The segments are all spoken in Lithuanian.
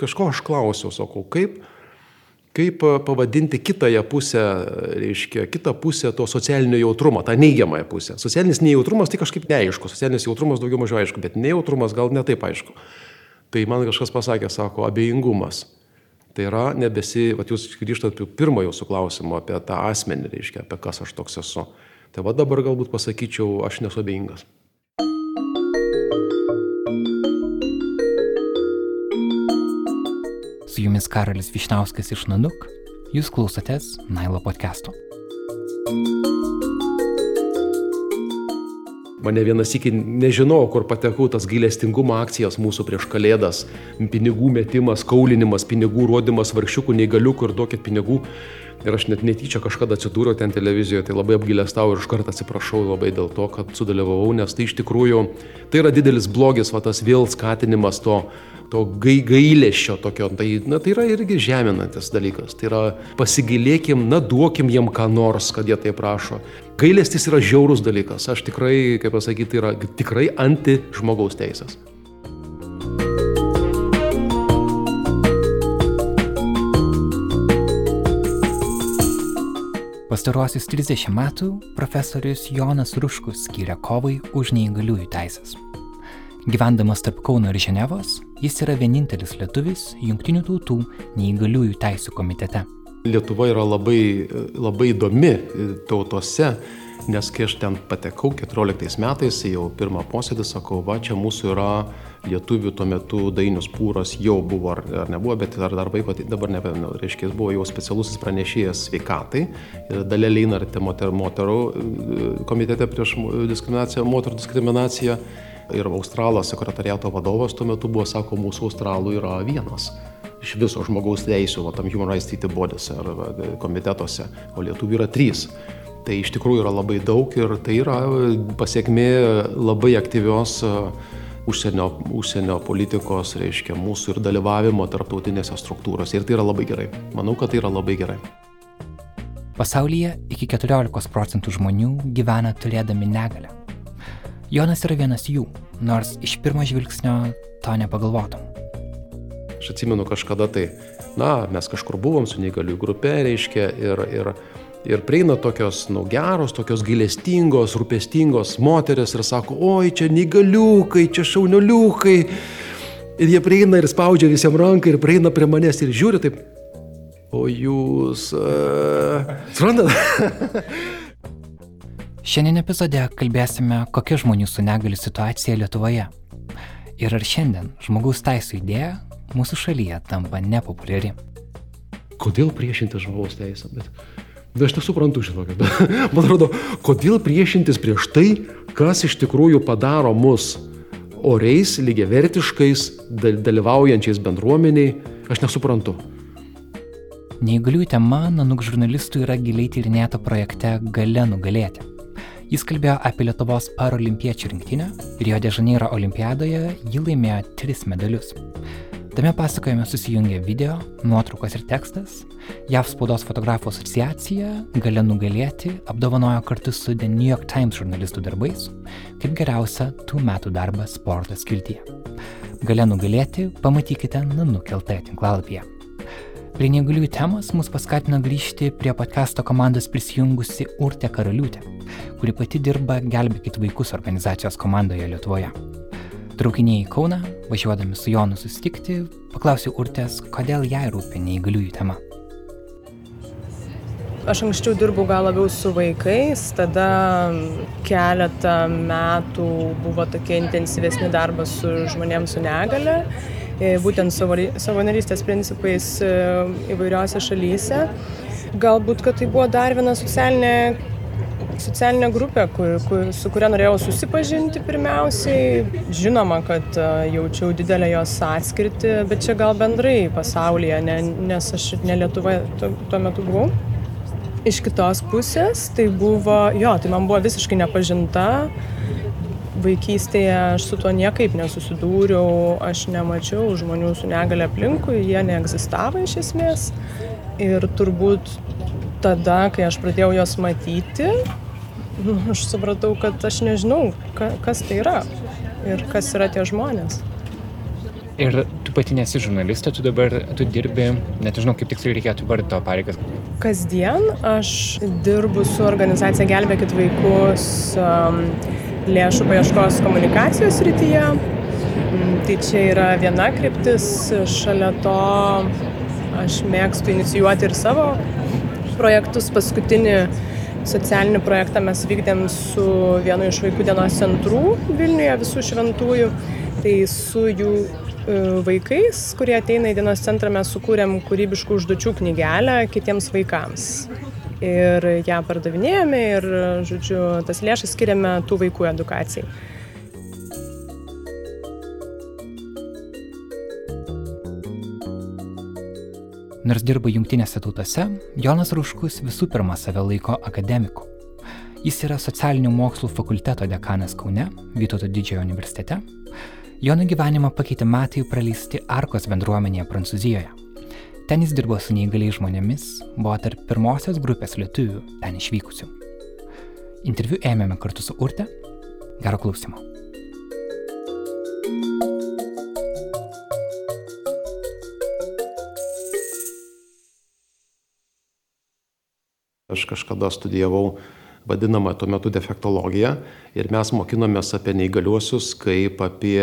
kažko aš klausiau, sakau, kaip, kaip pavadinti kitąją pusę, reiškia, kitą pusę to socialinio jautrumo, tą neigiamąją pusę. Socialinis nejautrumas tai kažkaip neaišku, socialinis jautrumas daugiau mažiau aišku, bet nejautrumas gal netaip aišku. Tai man kažkas pasakė, sako, abejingumas. Tai yra nebesi, va jūs grįžtat prie pirmo jūsų klausimo apie tą asmenį, reiškia, apie kas aš toks esu. Tai va dabar galbūt pasakyčiau, aš nesu abejingas. Su jumis Karolis Višnauskas iš Nanuk, jūs klausotės Nailo podcast'o. Mane vienas iki nežinau, kur patekau tas gailestingumo akcijas mūsų prieš kalėdas. Pinigų metimas, kaulinimas, pinigų rodimas vargšiukų, neįgaliukų ir duokit pinigų. Ir aš net netyčia kažkada atsidūriau ten televizijoje, tai labai apgailestau ir iš karto atsiprašau labai dėl to, kad sudalyvavau, nes tai iš tikrųjų, tai yra didelis blogis, va tas vėl skatinimas to, to gai, gailėšio tokio, tai, na, tai yra irgi žeminantis dalykas. Tai yra pasigailėkim, na, duokim jiem ką nors, kad jie tai prašo. Gailestis yra žiaurus dalykas, aš tikrai, kaip pasakyti, yra tikrai anti žmogaus teisės. Pastaruosius 30 metų profesorius Jonas Ruškus skyrė kovai už neįgaliųjų teisės. Gyvendamas tarp Kauno ir Ženevos, jis yra vienintelis lietuvis Junktinių tautų neįgaliųjų teisų komitete. Lietuva yra labai, labai įdomi tautose, nes kai aš ten patekau 14 metais, jau pirmą posėdį sakau, va čia mūsų yra lietuvių tuo metu Dainius Pūras jau buvo ar, ar nebuvo, bet ar dar vaiko, tai dabar nepamenu, reiškia, jis buvo jau specialusis pranešėjas sveikatai ir dalė Leinartė moterų, moterų komitete prieš diskriminaciją, moterų diskriminaciją ir Australas sekretariato vadovas tuo metu buvo, sako, mūsų Australų yra vienas iš viso žmogaus teisų, va, tam Human Rights Treaty bodėse ar komitetuose, o lietuvių yra trys. Tai iš tikrųjų yra labai daug ir tai yra pasiekmė labai aktyvios uh, užsienio, užsienio politikos, reiškia mūsų ir dalyvavimo tarptautinėse struktūrose. Ir tai yra labai gerai. Manau, kad tai yra labai gerai. Pasaulyje iki 14 procentų žmonių gyvena turėdami negalę. Jonas yra vienas jų, nors iš pirmo žvilgsnio to nepagalvotum. Aš atsimenu kažkada tai, na, mes kažkur buvom su neįgalių grupė, reiškia, ir, ir Ir prieina tokios, nu, geros, tokios gailestingos, rūpestingos moteris ir sako, oi, čia negaliukai, čia šaunioliukai. Ir jie prieina ir spaudžia visiems ranką ir prieina prie manęs ir žiūri taip, o jūs... Uh, suprantat? Šiandien epizode kalbėsime, kokia žmonių su negali situacija Lietuvoje. Ir ar šiandien žmogaus teisų idėja mūsų šalyje tampa nepopuliari. Kodėl priešinti žmogaus teisę? Bet Bet aš nesuprantu žinokit. Man atrodo, kodėl priešintis prieš tai, kas iš tikrųjų padaro mus oriais, lygiavertiškais, dalyvaujančiais bendruomeniai, aš nesuprantu. Neįgaliųjų tema Nanuk žurnalistų yra giliai tyrinėta projekte Gale nugalėti. Jis kalbėjo apie Lietuvos paralimpiečių rinktinę ir jo Dežaneiro olimpiadoje ji laimėjo tris medalius. Tame pasakojime susijungia video, nuotraukos ir tekstas. JAV spaudos fotografų asociacija Galia nugalėti apdovanojo kartu su The New York Times žurnalistų darbais kaip geriausia tų metų darbą sporto skiltyje. Galia nugalėti pamatykite nukeltą tinklalapyje. Prie negaliųjų temos mus paskatino grįžti prie podcast'o komandos prisijungusi Urte Karaliūtė, kuri pati dirba Gelbėkit vaikus organizacijos komandoje Lietuvoje. Traukiniai į Kauną, važiuodami su Jonu susitikti, paklausiau Urtės, kodėl jai rūpi neįgaliųjų tema. Aš anksčiau dirbau gal labiau su vaikais, tada keletą metų buvo tokie intensyvesni darbas su žmonėms su negale, e, būtent savanorystės principais e, įvairiose šalyse. Galbūt, kad tai buvo dar viena socialinė socialinė grupė, kur, kur, su kuria norėjau susipažinti pirmiausiai. Žinoma, kad jaučiau didelę jos atskirtį, bet čia gal bendrai pasaulyje, ne, nes aš ne Lietuvoje tuo, tuo metu buvau. Iš kitos pusės tai buvo, jo, tai man buvo visiškai nepažinta. Vaikystėje aš su tuo niekaip nesusidūriau, aš nemačiau žmonių su negale aplinkui, jie neegzistavo iš esmės. Ir turbūt tada, kai aš pradėjau juos matyti, aš supratau, kad aš nežinau, ka, kas tai yra ir kas yra tie žmonės. Ir tu pati nesi žurnalistė, tu dabar, tu dirbi, net nežinau, kaip tiksliai reikėtų vardyti tavo pareigas. Kasdien aš dirbu su organizacija Gelbėkit vaikus um, lėšų paieškos komunikacijos rytyje. Mm, tai čia yra viena kryptis, šalia to aš mėgstu inicijuoti ir savo projektus. Paskutinį socialinį projektą mes vykdėm su vienu iš vaikų dienos centrų Vilniuje, visų šventųjų. Tai su jų e, vaikais, kurie ateina į dienos centrą, mes sukūrėm kūrybiškų užduočių knygelę kitiems vaikams. Ir ją pardavinėjome ir, žodžiu, tas lėšas skiriame tų vaikų edukacijai. Nors dirba jungtinėse tautose, Jonas Rūškus visų pirma save laiko akademiku. Jis yra socialinių mokslų fakulteto dekanas Kaune, Vytauto didžiojo universitete. Jono gyvenimą pakeitė metai praleisti Arkos bendruomenėje Prancūzijoje. Ten jis dirbo su neįgaliai žmonėmis, buvo tarp pirmosios grupės lietuvių ten išvykusių. Interviu ėmėme kartu su Urte. Gero klausimo. Kažkada studijavau vadinamą tuo metu defektologiją ir mes mokinomės apie neįgaliuosius kaip apie,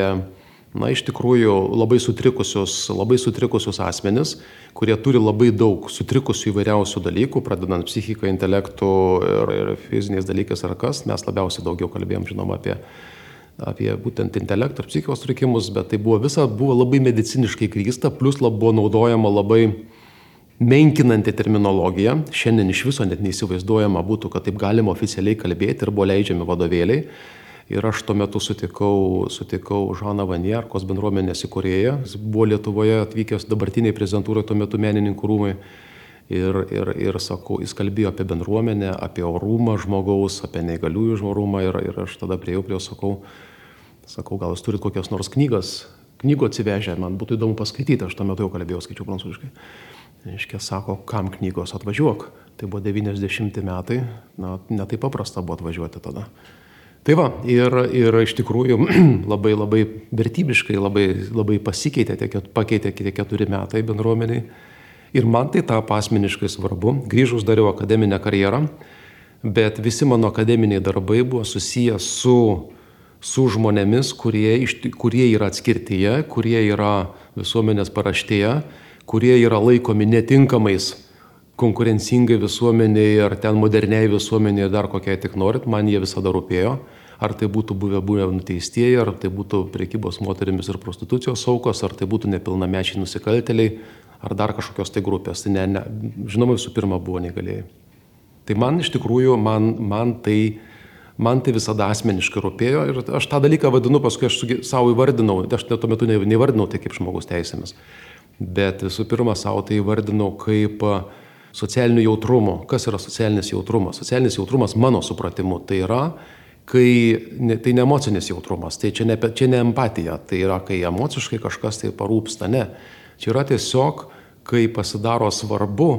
na, iš tikrųjų labai sutrikusius, labai sutrikusius asmenis, kurie turi labai daug sutrikusių įvairiausių dalykų, pradedant psichiką, intelektų ir, ir fiziniais dalykais ar kas. Mes labiausiai daugiau kalbėjom, žinoma, apie apie būtent intelektą ir psichikos sutrikimus, bet tai buvo visa, buvo labai mediciniškai grįsta, plus buvo naudojama labai menkinanti terminologija. Šiandien iš viso net neįsivaizduojama būtų, kad taip galima oficialiai kalbėti ir buvo leidžiami vadovėliai. Ir aš tuo metu sutikau, sutikau Žaną Vanierkos bendruomenės įkūrėją. Jis buvo Lietuvoje atvykęs dabartiniai prezidentūrai tuo metu menininkų rūmai. Ir, ir, ir sakau, jis kalbėjo apie bendruomenę, apie orumą žmogaus, apie neįgaliųjų žmorumą. Ir, ir aš tada prieėjau prie jo, sakau, sakau, gal jūs turite kokias nors knygas, knygų atsivežę, man būtų įdomu paskaityti, aš tuo metu jau kalbėjau, skaičiau prancūziškai. Reiškia, sako, kam knygos atvažiuok. Tai buvo 90 metai, na, netai paprasta buvo atvažiuoti tada. Tai va, ir, ir iš tikrųjų labai labai vertybiškai, labai, labai pasikeitė, tie, pakeitė tie keturi metai bendruomeniai. Ir man tai tapo asmeniškai svarbu. Grįžus dariau akademinę karjerą, bet visi mano akademiniai darbai buvo susiję su, su žmonėmis, kurie, kurie yra atskirtyje, kurie yra visuomenės paraštėje kurie yra laikomi netinkamais konkurencingai visuomeniai ar ten moderniai visuomeniai dar kokiai tik norit, man jie visada rūpėjo. Ar tai būtų buvę buvę nuteistieji, ar tai būtų priekybos moterimis ir prostitucijos aukos, ar tai būtų nepilnamečiai nusikalteliai, ar dar kažkokios tai grupės. Tai ne, ne, žinoma, visų pirma buvo negalėjai. Tai man iš tikrųjų, man, man, tai, man tai visada asmeniškai rūpėjo ir aš tą dalyką vadinu, paskui aš savo įvardinau, aš tuo metu neįvardinau tai kaip žmogus teisėmis bet visų pirma savo tai įvardinau kaip socialinių jautrumų. Kas yra socialinis jautrumas? Socialinis jautrumas mano supratimu tai yra, kai ne, tai ne emocinis jautrumas, tai čia ne, čia ne empatija, tai yra, kai emociškai kažkas tai parūpsta, ne. Čia yra tiesiog, kai pasidaro svarbu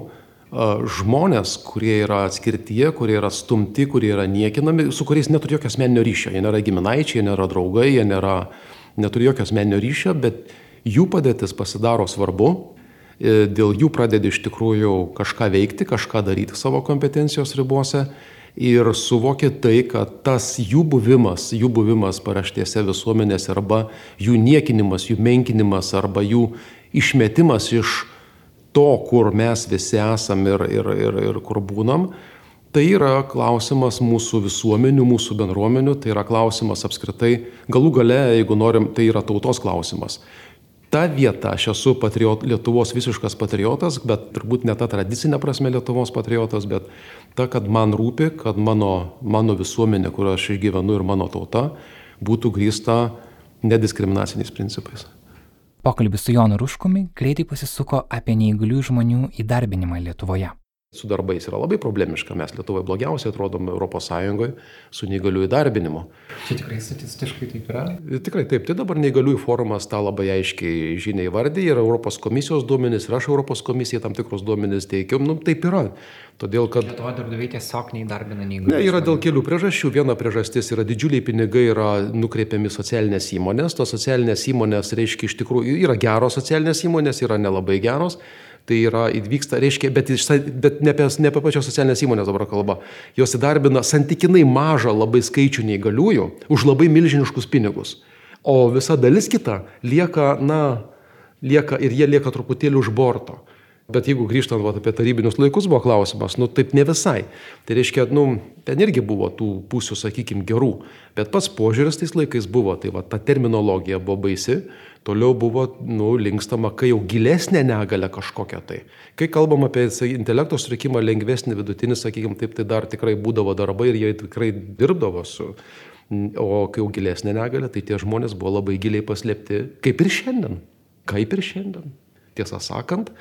žmonės, kurie yra atskirtie, kurie yra stumti, kurie yra niekinami, su kuriais neturi jokio asmeninio ryšio. Jie nėra giminaičiai, jie nėra draugai, jie nėra, neturi jokio asmeninio ryšio, bet jų padėtis pasidaro svarbu, e, dėl jų pradedi iš tikrųjų kažką veikti, kažką daryti savo kompetencijos ribose ir suvoki tai, kad tas jų buvimas, jų buvimas paraštėse visuomenėse arba jų niekinimas, jų menkinimas arba jų išmetimas iš to, kur mes visi esam ir, ir, ir, ir kur būnam, Tai yra klausimas mūsų visuomenių, mūsų bendruomenių, tai yra klausimas apskritai, galų gale, jeigu norim, tai yra tautos klausimas ta vieta, aš esu patriot, Lietuvos visiškas patriotas, bet turbūt ne ta tradicinė prasme Lietuvos patriotas, bet ta, kad man rūpi, kad mano, mano visuomenė, kur aš išgyvenu ir mano tauta, būtų grįsta nediskriminaciniais principais. Pokalbis su Jonu Ruškumi greitai pasisuko apie neįgalių žmonių įdarbinimą Lietuvoje. Su darbais yra labai problemiška. Mes Lietuvoje blogiausiai atrodom ES su neįgalių įdarbinimu. Čia tikrai statistiškai taip yra? Tikrai taip. Tai dabar neįgaliųjų forumas tą labai aiškiai žinia įvardyja ir Europos komisijos duomenys, ir aš Europos komisijai tam tikrus duomenys teikiau. Nu, taip yra. Todėl, kad... Lietuva darbdaviai tiesiog neįdarbina neįgalių. Ne, yra dėl kelių priežasčių. Viena priežastis yra didžiuliai pinigai yra nukreipiami socialinės įmonės. Tos socialinės įmonės, reiškia, iš tikrųjų yra geros socialinės įmonės, yra nelabai geros tai yra įvyksta, reiškia, bet, bet ne, apie, ne apie pačios socialinės įmonės dabar kalba. Jos įdarbina santykinai mažą labai skaičių neįgaliųjų už labai milžiniškus pinigus. O visa dalis kita lieka, na, lieka ir jie lieka truputėlį už borto. Bet jeigu grįžtant va, apie tarybinius laikus buvo klausimas, nu taip ne visai. Tai reiškia, nu, ten irgi buvo tų pusių, sakykime, gerų. Bet pats požiūris tais laikais buvo, tai va, ta terminologija buvo baisi, toliau buvo, nu, linkstama, kai jau gilesnė negalė kažkokia tai. Kai kalbam apie intelekto sutrikimą lengvesnį, vidutinį, sakykime, taip, tai dar tikrai būdavo darbai ir jie tikrai dirbdavo su. O kai jau gilesnė negalė, tai tie žmonės buvo labai giliai paslėpti, kaip ir šiandien. Kaip ir šiandien. Tiesą sakant,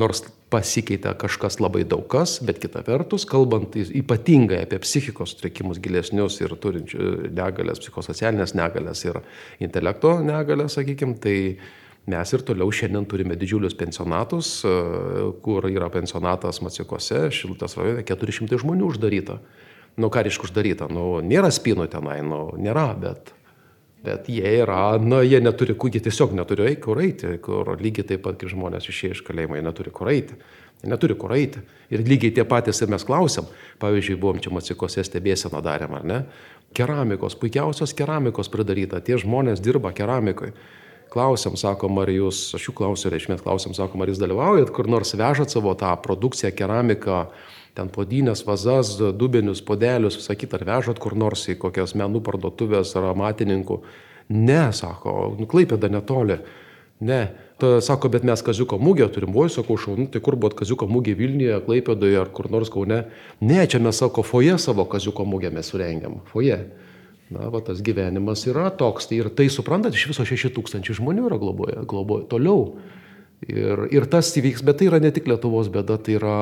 Nors pasikeitė kažkas labai daug kas, bet kita vertus, kalbant ypatingai apie psichikos sutrikimus gilesnius ir turinčių negalės, psichosocialinės negalės ir intelekto negalės, sakykime, tai mes ir toliau šiandien turime didžiulius pensionatus, kur yra pensionatas Macikose, Šiltas rajone, 400 žmonių uždaryta. Nu, ką reiškia uždaryta? Nu, nėra spynų tenai, nu, nėra, bet Bet jie yra, na, jie neturi, jie tiesiog neturi kur eiti, kur lygiai taip pat, kaip žmonės išėję iš kalėjimo, jie neturi kur eiti. Jie neturi kur eiti. Ir lygiai tie patys ir mes klausim, pavyzdžiui, buvom čia Macikose stebėseną darėm, ar ne? Keramikos, puikiausios keramikos pridaryta, tie žmonės dirba keramikoje. Klausim, sakom, ar jūs, aš jų klausiu, reikšmės klausim, sakom, ar jūs dalyvaujat, kur nors vežat savo tą produkciją, keramiką, ten podynės, vazas, dubenius, podelius, kitą, ar vežat kur nors į kokias menų parduotuvės ar amatininkų. Ne, sako, nuklaipėda netoli. Ne. Ta, sako, bet mes kaziuko mūgę turim, oi, sakau, šaunu, tai kur buvo kaziuko mūgė Vilniuje, Klaipėdoje ar kur nors Kaune. Ne, čia mes, sako, foje savo kaziuko mūgę mes surengiam. Foje. Na, va, tas gyvenimas yra toks. Tai ir tai suprantat, iš viso 6 tūkstančių žmonių yra globoje, globoje toliau. Ir, ir tas įvyks, bet tai yra ne tik Lietuvos bėda, tai yra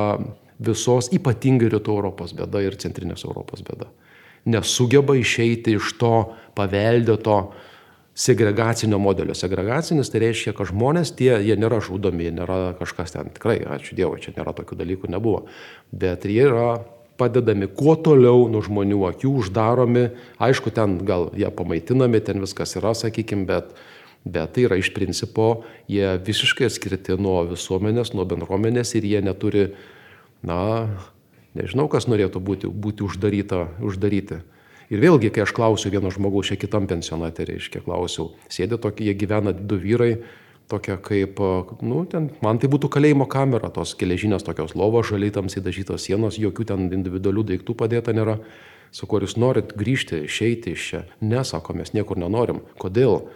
visos ypatingai rytų Europos bėda ir centrinės Europos bėda. Nesugeba išeiti iš to paveldėto segregacinio modelio. Segregacinis tai reiškia, kad žmonės tie, jie nėra žudomi, nėra kažkas ten, tikrai, ačiū Dievui, čia nėra tokių dalykų, nebuvo. Bet jie yra padedami kuo toliau nuo žmonių akių, uždaromi, aišku, ten gal jie pamaitinami, ten viskas yra, sakykime, bet, bet tai yra iš principo, jie visiškai atskirti nuo visuomenės, nuo bendruomenės ir jie neturi na, nežinau, kas norėtų būti, būti uždaryta, uždaryti. Ir vėlgi, kai aš klausiu vieno žmogaus, čia kitam pensionate, reiškia, klausiau, sėdė tokie, jie gyvena du vyrai, tokia kaip, nu, ten, man tai būtų kalėjimo kamera, tos geležinės tokios lovos, žaliai tamsiai dažytos sienos, jokių ten individualių daiktų padėta nėra. Sakau, ar jūs norit grįžti, išeiti iš čia? Ne, sako, mes niekur nenorim. Kodėl?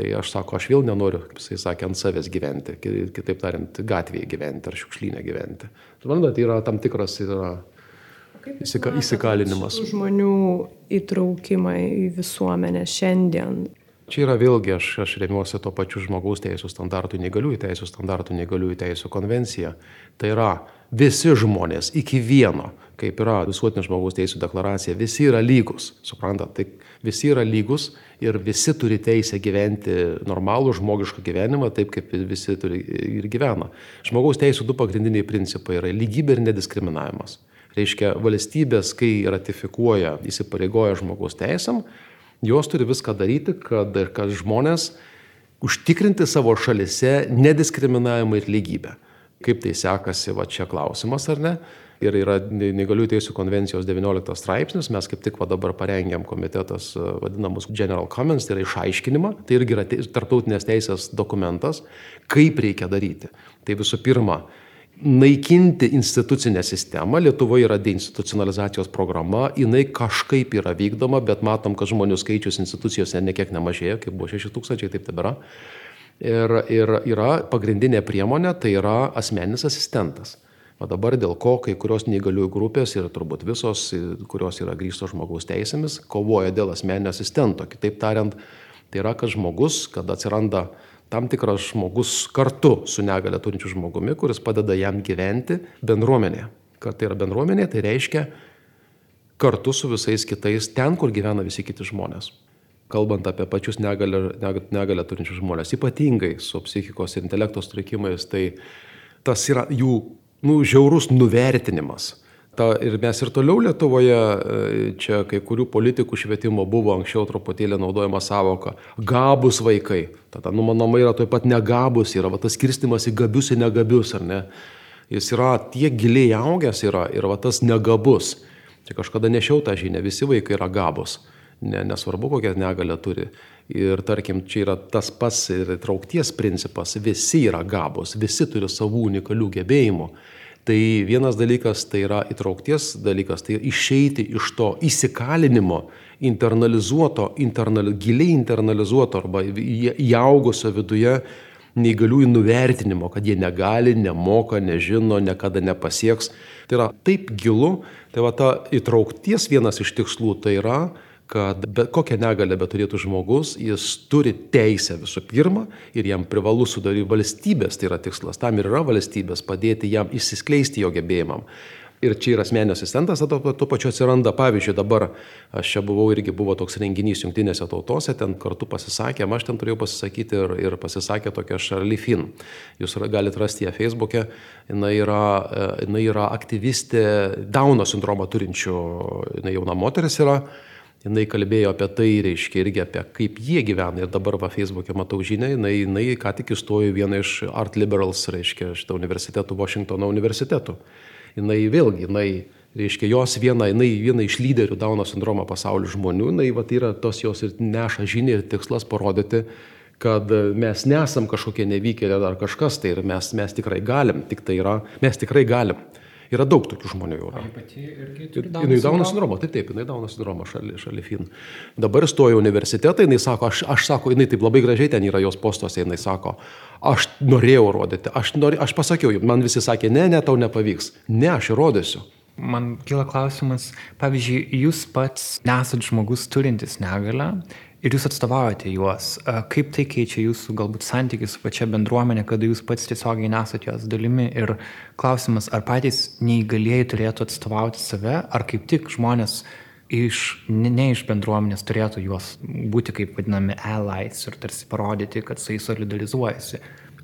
Tai aš sako, aš vėl nenoriu, kaip jisai sakė, ant savęs gyventi, kitaip tariant, gatvėje gyventi ar šiukšlynė gyventi. Suprantate, tai yra tam tikras yra įsika, įsikalinimas. Žmonių įtraukimą į visuomenę šiandien. Čia yra vėlgi, aš, aš remiuosi to pačiu žmogaus teisų standartų, negaliųjų teisų standartų, negaliųjų teisų konvencija. Tai yra visi žmonės iki vieno, kaip yra visuotinė žmogaus teisų deklaracija, visi yra lygus. Suprantate, tai visi yra lygus ir visi turi teisę gyventi normalų žmogišką gyvenimą, taip kaip visi turi ir gyvena. Žmogaus teisų du pagrindiniai principai yra lygybė ir nediskriminavimas. Reiškia, valstybės, kai ratifikuoja, įsipareigoja žmogaus teisėm, jos turi viską daryti, kad, kad žmonės užtikrinti savo šalise nediskriminavimą ir lygybę. Kaip tai sekasi, va čia klausimas ar ne? Ir yra neįgaliųjų teisų konvencijos 19 straipsnis, mes kaip tik va dabar parengėm komitetas e, vadinamus General Comments, tai yra išaiškinimą, tai irgi yra tarptautinės teisės dokumentas, kaip reikia daryti. Tai visų pirma, naikinti institucinę sistemą, Lietuvoje yra deinstitucionalizacijos programa, jinai kažkaip yra vykdoma, bet matom, kad žmonių skaičius institucijose nekiek nemažėja, kaip buvo 6 tūkstančiai, taip tebėra. Ir, ir yra pagrindinė priemonė, tai yra asmeninis asistentas. O dabar dėl ko kai kurios neįgaliųjų grupės ir turbūt visos, kurios yra grįžtos žmogaus teisėmis, kovoja dėl asmeninio asistento. Kitaip tariant, tai yra, kad žmogus, kad atsiranda tam tikras žmogus kartu su negale turinčiu žmogumi, kuris padeda jam gyventi bendruomenėje. kad tai yra bendruomenė, tai reiškia kartu su visais kitais ten, kur gyvena visi kiti žmonės. Kalbant apie pačius negalę, negalę turinčius žmonės, ypatingai su psichikos ir intelekto sutrikimais, tai tas yra jų nu, žiaurus nuvertinimas. Ta, ir mes ir toliau Lietuvoje, e, čia kai kurių politikų švietimo buvo anksčiau truputėlį naudojama savoka - gabus vaikai. Tada, nu, mano yra taip pat negabus, yra va, tas skirstimas į gabius ir negabius, ar ne? Jis yra tiek giliai augęs yra ir va tas negabus. Čia kažkada nešiau tą žinią, visi vaikai yra gabus. Ne, nesvarbu, kokią negalę turi. Ir tarkim, čia yra tas pats ir traukties principas, visi yra gabus, visi turi savų unikalių gebėjimų. Tai vienas dalykas tai yra įtraukties dalykas, tai išeiti iš to įsikalinimo, internalizuoto, internal, giliai internalizuoto arba įaugusio viduje neįgaliųjų nuvertinimo, kad jie negali, nemoka, nežino, niekada nepasieks. Tai yra taip gilu, tai va ta įtraukties vienas iš tikslų tai yra, kad bet kokią negalę beturėtų žmogus, jis turi teisę visų pirma ir jam privalu sudaryti valstybės, tai yra tikslas, tam ir yra valstybės, padėti jam įsiskleisti jo gebėjimam. Ir čia yra asmenio asistentas, tuo, tuo pačiu atsiranda, pavyzdžiui, dabar aš čia buvau irgi buvo toks renginys jungtinėse tautose, ten kartu pasisakėm, aš ten turėjau pasisakyti ir, ir pasisakė tokia Charlie Finn. Jūs galite rasti ją Facebook'e, jinai yra, e, jinai yra aktyvistė Dauno sindromą turinčių, jinai jauna moteris yra. Jinai kalbėjo apie tai, reiškia, irgi apie kaip jie gyvena. Ir dabar va Facebook'e matau žinią, jinai, jinai ką tik įstojo vieną iš Art Liberals, reiškia, šitą universitetų, Washingtono universitetų jinai vėlgi, jinai, reiškia, jos viena, jinai viena iš lyderių Dauno sindromo pasaulio žmonių, jinai va, yra tos jos ir neša žinią ir tikslas parodyti, kad mes nesam kažkokie nevykėlė ar kažkas, tai ir mes, mes tikrai galim, tik tai yra, mes tikrai galim. Yra daug tokių žmonių jau. Yra. Pati irgi turi Dauno jinai Dauno sindromą, taip, taip, jinai Dauno sindromą šalia, šalia fin. Dabar stojo universitetą, jinai sako, aš, aš sako, jinai taip labai gražiai ten yra jos postuose, jinai sako, aš norėjau rodyti, aš, nori, aš pasakiau, man visi sakė, ne, ne, tau nepavyks. Ne, aš įrodysiu. Man kyla klausimas, pavyzdžiui, jūs pats nesat žmogus turintis negalę ir jūs atstovaujate juos. Kaip tai keičia jūsų galbūt santykių su pačia bendruomenė, kada jūs pats tiesiogiai nesate jos dalimi ir klausimas, ar patys neįgalėjai turėtų atstovauti save, ar kaip tik žmonės iš, ne, ne iš bendruomenės turėtų juos būti kaip vadinami allies ir tarsi parodyti, kad jais solidarizuojasi.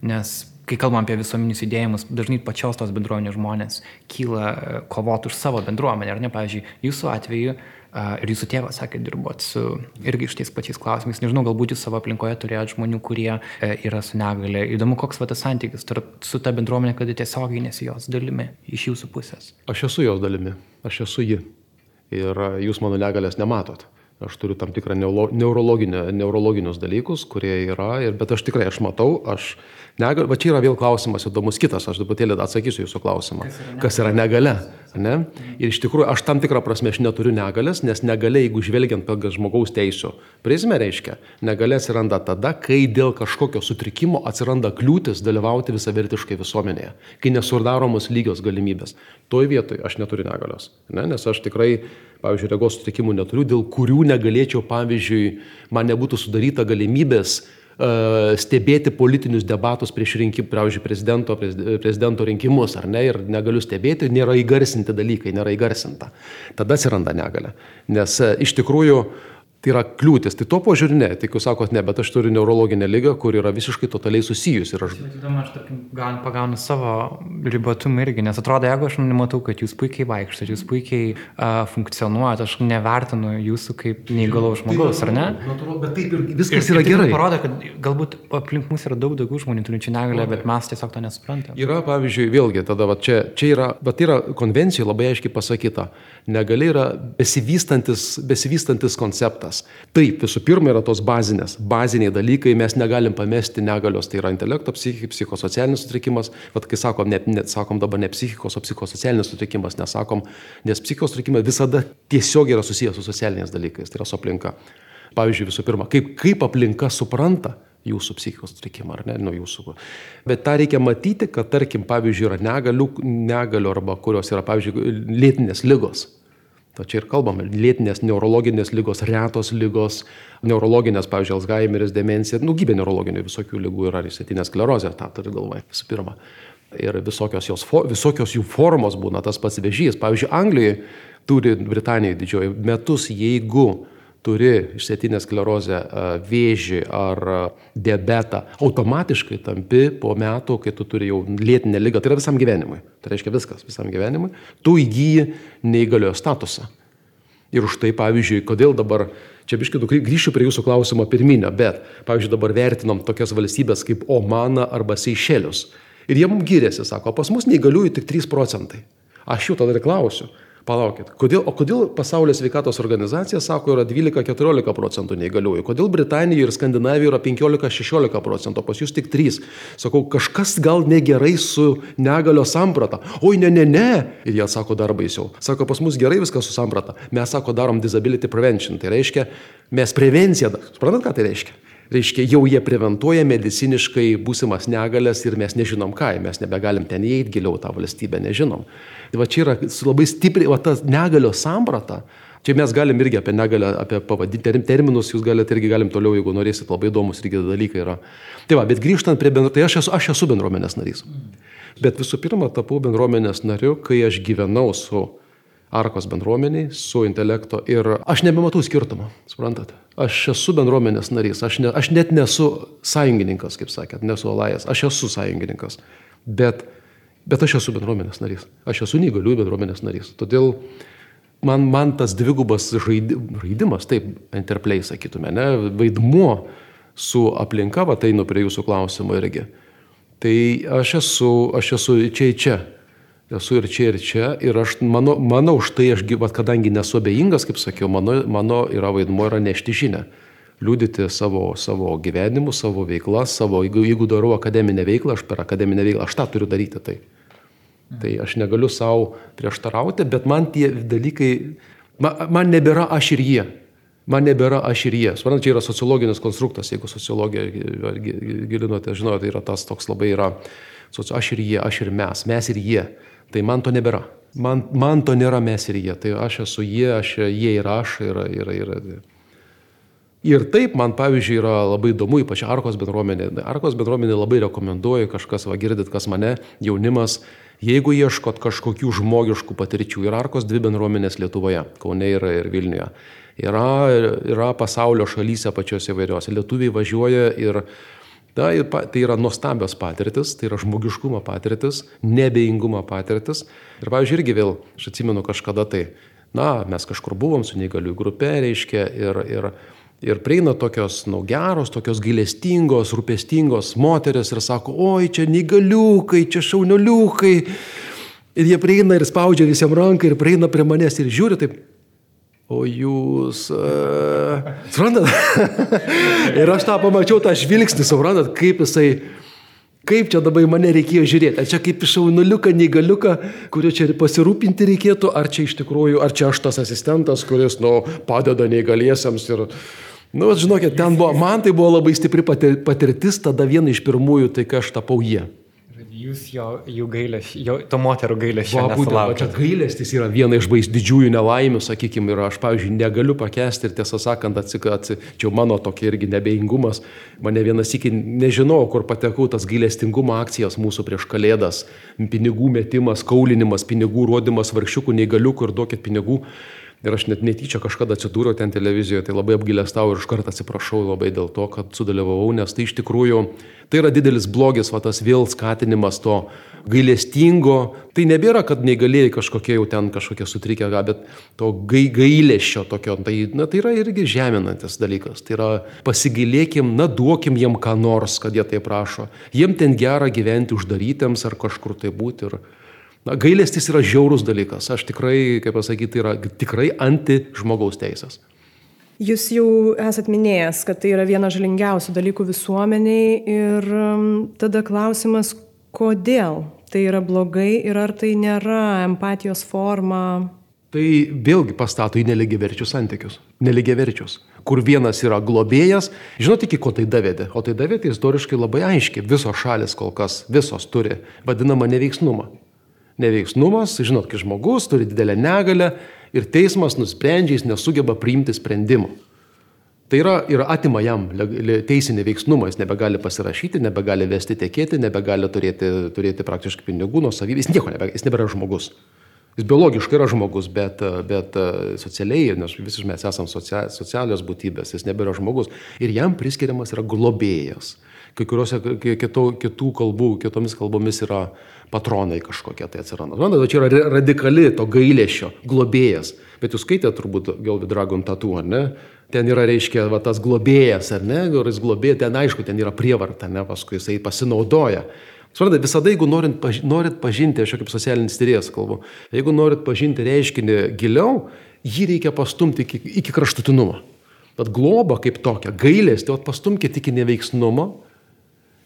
Nes kai kalbam apie visuomenius judėjimus, dažnai pačios tos bendruomenės žmonės kyla kovoti už savo bendruomenę, ar ne, pavyzdžiui, jūsų atveju uh, Ir jūsų tėvas sakė, dirbot su irgi šitais pačiais klausimais. Nežinau, galbūt jūs savo aplinkoje turėjote žmonių, kurie e, yra su negale. Įdomu, koks va tas santykis tarp, su ta bendruomenė, kad tiesiogiai nesi jos dalimi iš jūsų pusės. Aš esu jos dalimi, aš esu ji. Ir jūs mano negalės nematot. Aš turiu tam tikrą neurologinius dalykus, kurie yra, ir, bet aš tikrai, aš matau, aš Negal, va čia yra vėl klausimas įdomus kitas, aš truputėlį atsakysiu jūsų klausimą. Kas yra negale? Ne? Ir iš tikrųjų, aš tam tikrą prasme aš neturiu negalės, nes negalė, jeigu žvelgiant pagal žmogaus teisų prizmę, reiškia, negalė atsiranda tada, kai dėl kažkokio sutrikimo atsiranda kliūtis dalyvauti visavertiškai visuomenėje, kai nesurdaromos lygios galimybės. Toj vietoj aš neturiu negalios, ne? nes aš tikrai, pavyzdžiui, regos sutrikimų neturiu, dėl kurių negalėčiau, pavyzdžiui, man nebūtų sudaryta galimybės stebėti politinius debatus prieš rinkim, pavyzdžiui, prezidento, prezidento rinkimus, ar ne, ir negaliu stebėti, nėra įgarsinti dalykai, nėra įgarsinta. Tada atsiranda negalė. Nes e, iš tikrųjų tai yra kliūtis. Tai to požiūrį ne, tai jūs sakot ne, bet aš turiu neurologinę lygą, kur yra visiškai totaliai susijusi. Ir aš... Įdomu, aš tarkim, pagaunu savo ribotumą irgi, nes atrodo, jeigu aš nematau, kad jūs puikiai vaikštate, jūs puikiai uh, funkcionuojate, aš nevertinu jūsų kaip neįgalaus žmogaus, tai, ar ne? Natūralu, bet taip ir viskas ir, yra ir gerai. Tai parodo, kad galbūt aplink mus yra daug daugiau žmonių turinčių negalę, bet mes tiesiog to nesuprantame. Yra, pavyzdžiui, vėlgi, tada va, čia, čia yra, bet yra konvencijoje labai aiškiai pasakyta, negali yra besivystantis, besivystantis konceptas mes. Taip, visų pirma yra tos bazinės, baziniai dalykai, mes negalim pamesti negalios, tai yra intelekto, psichikos, psichosocialinis sutrikimas, bet kai sakom, net, net sakom dabar ne psichikos, o psichosocialinis sutrikimas, nesakom, nes psichikos sutrikimai visada tiesiog yra susijęs su socialiniais dalykais, tai yra su aplinka. Pavyzdžiui, visų pirma, kaip, kaip aplinka supranta jūsų psichikos sutrikimą, ar ne, nuo jūsų. Bet tą reikia matyti, kad, tarkim, pavyzdžiui, yra negalių, negalių arba kurios yra, pavyzdžiui, lėtinės lygos. To čia ir kalbame. Lėtinės neurologinės lygos, retos lygos, neurologinės, pavyzdžiui, Alzheimeris, demencija, daugybė neurologinių visokių lygų yra, išsėtinė sklerozė, tą turiu galvoje visų pirma. Ir visokios, jos, visokios jų formos būna tas pats vežys. Pavyzdžiui, Anglijoje turi Britanijoje didžioji metus, jeigu turi išsėtinę sklerozę, vėžį ar diabetą, automatiškai tampi po metų, kai tu turi jau lėtinę lygą, tai yra visam gyvenimui. Tai reiškia viskas, visam gyvenimui. Tu įgyji neįgaliojo statusą. Ir už tai, pavyzdžiui, kodėl dabar, čia biškai grįšiu prie jūsų klausimo pirminio, bet, pavyzdžiui, dabar vertinam tokias valstybės kaip Omana arba Seišelius. Ir jie mums gyrėsi, sako, pas mus neįgaliųjų tik 3 procentai. Aš jų tada ir klausiu, Palaukit, kodėl, o kodėl pasaulio sveikatos organizacija sako yra 12-14 procentų neįgaliųjų, kodėl Britanijoje ir Skandinavijoje yra 15-16 procentų, pas jūs tik 3. Sakau, kažkas gal negerai su negalio samprata. Oi, ne, ne, ne. Ir jie sako dar baisiau. Sako, pas mus gerai viskas su samprata. Mes sako, darom disability prevention. Tai reiškia, mes prevenciją, suprantat, ką tai reiškia? Reiškia, jau jie preventuoja mediciniškai būsimas negalės ir mes nežinom ką, mes nebegalim ten įeiti giliau tą valstybę, nežinom. Tai va čia yra labai stipriai, va ta negalio samprata. Čia mes galim irgi apie negalę, apie pavadinti terminus, jūs galite irgi galim toliau, jeigu norėsit, labai įdomus irgi dalykai yra. Tai va, bet grįžtant prie bendro, tai aš esu, aš esu bendruomenės narys. Bet visų pirma, tapau bendruomenės nariu, kai aš gyvenau su Arkos bendruomeniai, su intelekto ir aš nebematau skirtumo, suprantate. Aš esu bendruomenės narys, aš, ne, aš net nesu sąjungininkas, kaip sakėt, nesu alajas, aš esu sąjungininkas, bet, bet aš esu bendruomenės narys, aš esu neįgaliųjų bendruomenės narys. Todėl man, man tas dvigubas žaidimas, taip, interplay sakytume, ne, vaidmuo su aplinka, va tai nu prie jūsų klausimo irgi. Tai aš esu, aš esu čia į čia esu ir čia, ir čia. Ir aš manau, manau už tai, aš, vat, kadangi nesu abejingas, kaip sakiau, mano, mano yra vaidmuo yra nešti žinę. Liūdyti savo, savo gyvenimu, savo veikla, savo, jeigu, jeigu darau akademinę veiklą, aš per akademinę veiklą, aš tą turiu daryti. Tai, tai aš negaliu savo prieštarauti, bet man tie dalykai, man, man nebėra aš ir jie. Man nebėra aš ir jie. Suprantate, čia yra sociologinis konstruktas, jeigu sociologija gilinote, žinote, tai yra tas toks labai yra, aš ir jie, aš ir mes, mes ir jie. Tai man to nebėra. Man, man to nėra mes ir jie. Tai aš esu jie, aš, jie ir aš. Ir, ir, ir, ir taip, man pavyzdžiui, yra labai įdomu, ypač Arkos bendruomenė. Arkos bendruomenė labai rekomenduoju, kažkas, va girdit, kas mane, jaunimas, jeigu ieškot kažkokių žmogiškų patirčių, yra Arkos dvi bendruomenės Lietuvoje, Kaune ir, ir Vilniuje. Yra, yra pasaulio šalyse pačiose įvairiose. Lietuviai važiuoja ir Da, ir pa, tai yra nuostabios patirtis, tai yra žmogiškumo patirtis, nebeingumo patirtis. Ir, pavyzdžiui, irgi vėl, aš atsimenu kažkada tai, na, mes kažkur buvom su neįgaliųjų grupė, reiškia, ir, ir, ir prieina tokios, na, nu, geros, tokios gailestingos, rūpestingos moteris ir sako, oi, čia neįgaliukai, čia šaunioliukai. Ir jie prieina ir spaudžia visiems ranką ir prieina prie manęs ir žiūri taip, O jūs... Uh, suprantat? ir aš tą pamačiau, tą žvilgsnį, suprantat, kaip jisai... Kaip čia dabar mane reikėjo žiūrėti? Ar čia kaip šaunuliuką, neįgaliuką, kurio čia pasirūpinti reikėtų, ar čia iš tikrųjų, ar čia aš tas asistentas, kuris, nu, padeda neįgaliesiams ir... Nu, žinokit, ten buvo, man tai buvo labai stipri patirtis, tada viena iš pirmųjų, tai kai aš tapau jie. Jūs jo, jų gailės, jo, to moterų gailės šiandien. Būtent, čia gailestis yra viena iš bais didžiųjų nelaimių, sakykime, ir aš, pavyzdžiui, negaliu pakęsti ir tiesą sakant, atsikatsi, čia mano tokia irgi nebeingumas, mane vienas iki nežinau, kur patekau tas gailestingumo akcijas mūsų prieš kalėdas, pinigų metimas, kaulinimas, pinigų rodimas vargšiukų, neįgaliukų ir duokit pinigų. Ir aš net netyčia kažkada atsidūriau ten televizijoje, tai labai apgailestau ir iš karto atsiprašau labai dėl to, kad sudalyvavau, nes tai iš tikrųjų tai yra didelis blogis, va tas vėl skatinimas to gailestingo. Tai nebėra, kad negalėjai kažkokie jau ten kažkokie sutrikę, bet to gai, gailėšio tokio, tai, na, tai yra irgi žeminantis dalykas. Tai yra pasigailėkim, na, duokim jiem ką nors, kad jie tai prašo. Jiem ten gera gyventi uždarytiems ar kažkur tai būti. Ir, Na, gailestis yra žiaurus dalykas. Aš tikrai, kaip pasakyti, tai yra tikrai anti žmogaus teisės. Jūs jau esat minėjęs, kad tai yra viena žalingiausių dalykų visuomeniai ir um, tada klausimas, kodėl tai yra blogai ir ar tai nėra empatijos forma? Tai vėlgi pastato į neligiaverčius santykius. Neligiaverčius. Kur vienas yra globėjas, žinote, iki ko tai davedė? O tai davedė istoriškai labai aiškiai. Visos šalis kol kas, visos turi vadinamą neveiksnumą neveiksnumas, žinot, kai žmogus turi didelę negalę ir teismas nusprendžia, jis nesugeba priimti sprendimų. Tai yra, yra atima jam teisinį veiksnumą, jis nebegali pasirašyti, nebegali vesti tekėti, nebegali turėti, turėti praktiškai pinigų nuo savybės, jis nieko nebegali, jis nebėra žmogus. Jis biologiškai yra žmogus, bet, bet socialiai, nes visi mes esame socia, socialios būtybės, jis nebėra žmogus. Ir jam priskiriamas yra globėjas. Kai kuriuose kitų, kitų kalbų, kitomis kalbomis yra patronai kažkokie tai atsiranda. Atrodo, čia yra radikali to gailėšio, globėjas. Bet jūs skaitėte turbūt Gelvi Dragon Tattoo, ar ne? ten yra, reiškia, va, tas globėjas, ar ne, kuris globėja, ten aišku, ten yra prievarta, ne, paskui jisai pasinaudoja. Suprantate, visada, jeigu norit, paži norit pažinti, aš jau kaip socialinis tyrėjas kalbu, jeigu norit pažinti reiškinį giliau, jį reikia pastumti iki, iki kraštutinumo. Bet globa kaip tokia, gailės, tai pastumkite iki neveiksnumo,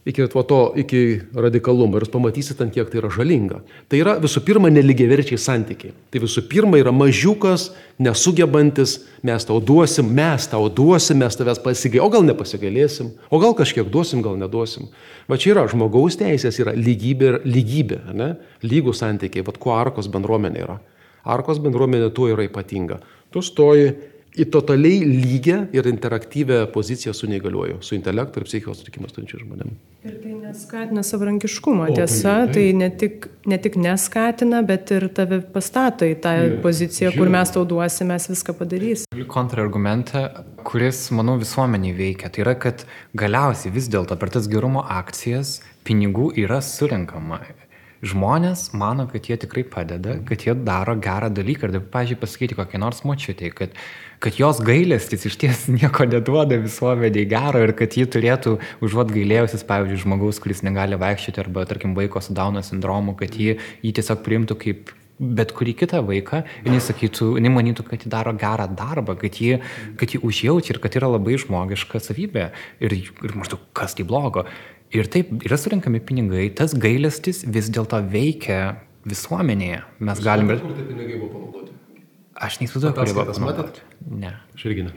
iki to, iki radikalumo ir jūs pamatysite, ant kiek tai yra žalinga. Tai yra visų pirma neligiaverčiai santykiai. Tai visų pirma yra mažiukas, nesugebantis, mes tau duosim, mes tau duosim, mes tavęs pasigailėsim, o gal nepasigailėsim, o gal kažkiek duosim, gal neduosim. Va čia yra žmogaus teisės, yra lygybė ir lygybė, ne? lygų santykiai, vad kuo arkos bendruomenė yra. Arkos bendruomenė tuo yra ypatinga. Tu stoji į totaliai lygę ir interaktyvę poziciją su neįgaliuoju, su intelektu ir psichikos sutrikimus turinčiu žmonėm. Ir tai neskatina savarankiškumo, o, tiesa, tai, tai ne, tik, ne tik neskatina, bet ir tave pastato į tą yeah, poziciją, kur mes tau duosime, mes viską padarysime. Kontrargumentą, kuris, manau, visuomeniai veikia, tai yra, kad galiausiai vis dėlto per tas gerumo akcijas pinigų yra surinkama žmonės mano, kad jie tikrai padeda, kad jie daro gerą dalyką. Ir, pažiūrėjau, pasakyti kokiai nors močiutė, kad, kad jos gailestis iš ties nieko neduoda visuomeniai gero ir kad ji turėtų, užuot gailėjusis, pavyzdžiui, žmogaus, kuris negali vaikščioti arba, tarkim, vaiko su Dauno sindromu, kad ji jį tiesiog priimtų kaip bet kurį kitą vaiką, jinai sakytų, jinai manytų, kad ji daro gerą darbą, kad ji, kad ji užjaučia ir kad yra labai žmogiška savybė. Ir, ir maždaug, kas tai blogo. Ir taip yra surinkami pinigai, tas gailestis vis dėlto veikia visuomenėje. Mes Jūs galim... Kur tie pinigai buvo panaudoti? Aš neįsivaizduoju, kur buvo panaudoti. Ne. Aš irgi ne.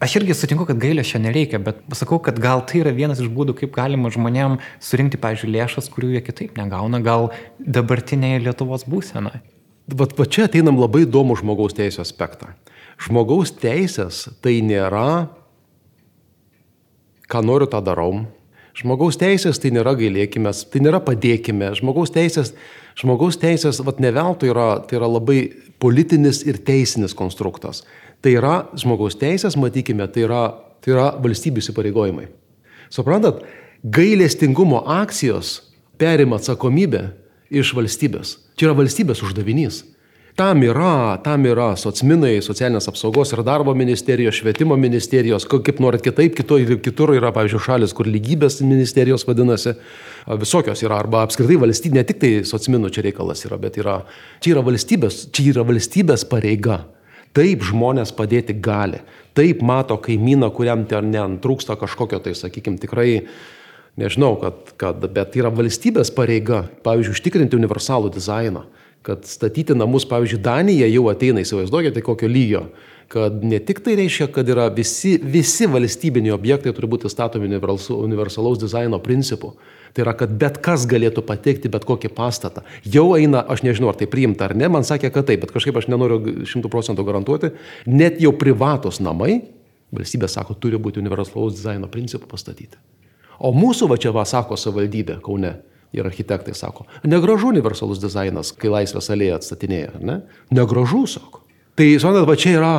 Aš irgi sutinku, kad gailesčio nereikia, bet pasakau, kad gal tai yra vienas iš būdų, kaip galima žmonėm surinkti, pavyzdžiui, lėšas, kurių jie kitaip negauna, gal dabartinėje Lietuvos būsenoje. Vat va čia ateinam labai įdomų žmogaus teisų aspektą. Žmogaus teisės tai nėra, ką noriu, tą darau, Žmogaus teisės tai nėra gailėkime, tai nėra padėkime. Žmogaus teisės, žmogaus teisės vat, neveltui yra, tai yra labai politinis ir teisinis konstruktas. Tai yra žmogaus teisės, matykime, tai yra, tai yra valstybių įsipareigojimai. Suprantat, gailestingumo akcijos perima atsakomybę iš valstybės. Čia yra valstybės uždavinys. Tam yra, tam yra socminai, socialinės apsaugos ir darbo ministerijos, švietimo ministerijos, kaip norit kitaip, kitur, kitur yra, pavyzdžiui, šalis, kur lygybės ministerijos vadinasi, visokios yra, arba apskritai valstybė, ne tik tai socminų čia reikalas yra, bet yra, čia yra valstybės, čia yra valstybės pareiga. Taip žmonės padėti gali. Taip mato kaimyną, kuriam ten neantrūksta kažkokio, tai sakykime, tikrai, nežinau, kad, kad, bet yra valstybės pareiga, pavyzdžiui, užtikrinti universalų dizainą kad statyti namus, pavyzdžiui, Danija jau ateina, įsivaizduokite, kokio lygio, kad ne tik tai reiškia, kad yra visi, visi valstybiniai objektai turi būti statomi universalaus dizaino principu. Tai yra, kad bet kas galėtų patekti bet kokį pastatą. Jau eina, aš nežinau, ar tai priimta ar ne, man sakė, kad taip, bet kažkaip aš nenoriu šimtų procentų garantuoti, net jau privatus namai, valstybė sako, turi būti universalaus dizaino principu pastatyti. O mūsų va čia va sako savivaldybė Kaune, Ir architektai sako, negražu universalus dizainas, kai laisvės alėja atstatinėja, ne? Negražu, sako. Tai, suprantat, va čia yra,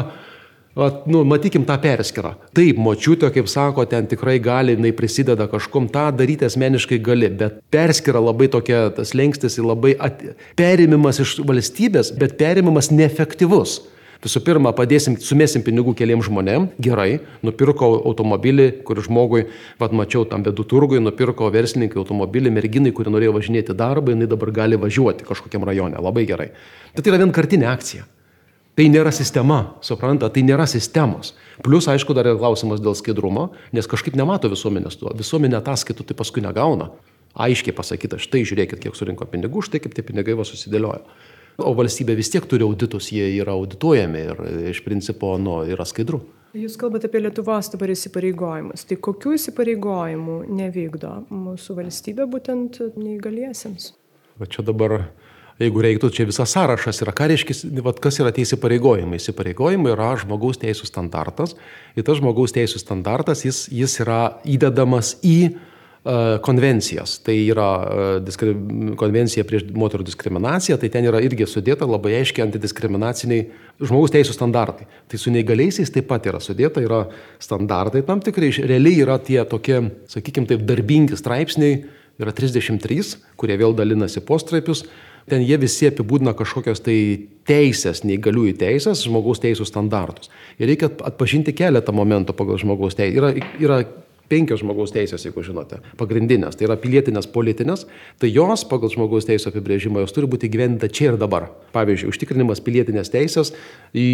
va, nu, matykim tą perskirą. Taip, močiutė, kaip sako, ten tikrai gali, jinai prisideda kažkom, tą daryti asmeniškai gali, bet perskira labai tokia, tas lengstis labai at... perimimas iš valstybės, bet perimimas neefektyvus. Visų pirma, padėsim, sumėsim pinigų keliam žmonėm, gerai, nupirko automobilį, kur žmogui, vad mačiau tam bedų turgui, nupirko verslininkai automobilį, merginai, kuri norėjo važinėti darbą, jinai dabar gali važiuoti kažkokiam rajone, labai gerai. Bet tai yra vienkartinė akcija. Tai nėra sistema, supranta, tai nėra sistemos. Plus, aišku, dar yra klausimas dėl skaidrumo, nes kažkaip nemato visuomenės tuo. Visuomenė ataskaitų tai paskui negauna. Aiškiai pasakyta, štai žiūrėkit, kiek surinko pinigų, štai kaip tie pinigai va susidėliojo. O valstybė vis tiek turi auditus, jie yra audituojami ir iš principo nu, yra skaidru. Jūs kalbate apie Lietuvos dabar įsipareigojimus. Tai kokių įsipareigojimų nevykdo mūsų valstybė būtent neįgaliesiems? Va čia dabar Jeigu reiktų, čia visas sąrašas yra, ką reiškia, vat, kas yra tie įsipareigojimai. Įsipareigojimai yra žmogaus teisų standartas. Ir tas žmogaus teisų standartas, jis, jis yra įdedamas į konvencijas. Tai yra uh, diskri... konvencija prieš moterų diskriminaciją, tai ten yra irgi sudėta labai aiškiai antidiskriminaciniai žmogaus teisų standartai. Tai su neįgaliaisiais taip pat yra sudėta, yra standartai tam tikrai, realiai yra tie tokie, sakykime taip, darbingi straipsniai, yra 33, kurie vėl dalinasi postraipius ten jie visi apibūdina kažkokios tai teisės, neįgaliųjų teisės, žmogaus teisų standartus. Ir reikia atpažinti keletą momentų pagal žmogaus teisės. Yra, yra penkios žmogaus teisės, jeigu žinote, pagrindinės. Tai yra pilietinės, politinės. Tai jos pagal žmogaus teisų apibrėžimą jos turi būti gyventa čia ir dabar. Pavyzdžiui, užtikrinimas pilietinės teisės į,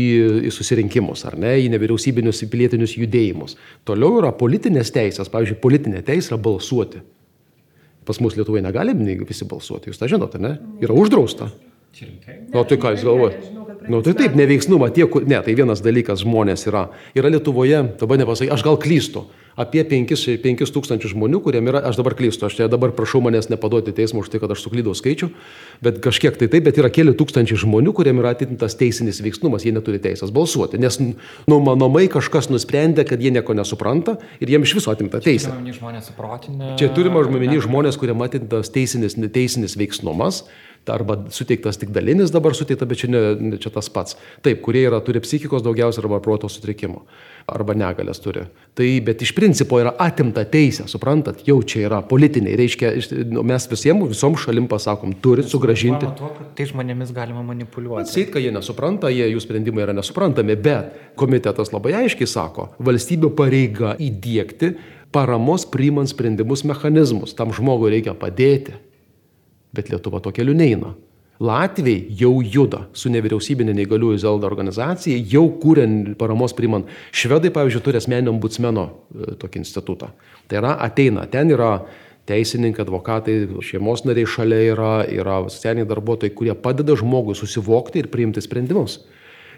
į susirinkimus, ar ne, į nevyriausybinius, į pilietinius judėjimus. Toliau yra politinės teisės. Pavyzdžiui, politinė teisė yra balsuoti. Pas mus Lietuvoje negali visi balsuoti, jūs tą žinote, ne? Yra uždrausta. Na, tai ką jūs galvojate? Nu, tai taip, neveiksnumą, tie, kur... Ne, tai vienas dalykas žmonės yra. Yra Lietuvoje, dabar nepasakai, aš gal klystu, apie 5, 5 tūkstančių žmonių, kuriem yra, aš dabar klystu, aš čia dabar prašau manęs nepaduoti teismo už tai, kad aš suklydau skaičių, bet kažkiek tai taip, bet yra keli tūkstančiai žmonių, kuriem yra atitintas teisinis veiksnumas, jie neturi teisės balsuoti, nes numanomai kažkas nusprendė, kad jie nieko nesupranta ir jiems iš viso atimta teisė. Čia turime žmonės, žmonės kuriem atimtas teisinis, teisinis veiksnumas arba suteiktas tik dalinis dabar suteikta, bet čia, ne, čia tas pats. Taip, kurie yra, turi psichikos daugiausia arba proto sutrikimo arba negalės turi. Tai, bet iš principo yra atimta teisė, suprantat, jau čia yra politiniai, reiškia, nu, mes visiems, visom šalim pasakom, turit sugražinti. Tuo, tai žmonėmis galima manipuliuoti. Sait, kad jie nesupranta, jie, jų sprendimai yra nesuprantami, bet komitetas labai aiškiai sako, valstybių pareiga įdėkti paramos priimant sprendimus mechanizmus. Tam žmogui reikia padėti. Bet Lietuva to keliu neina. Latviai jau juda su nevyriausybinė neįgaliųjų Zelda organizacija, jau kūrė paramos primant. Švedai, pavyzdžiui, turi asmeninio ombudsmeno e, tokį institutą. Tai yra, ateina, ten yra teisininkai, advokatai, šeimos nariai šalia yra, yra socialiniai darbuotojai, kurie padeda žmogui susivokti ir priimti sprendimus.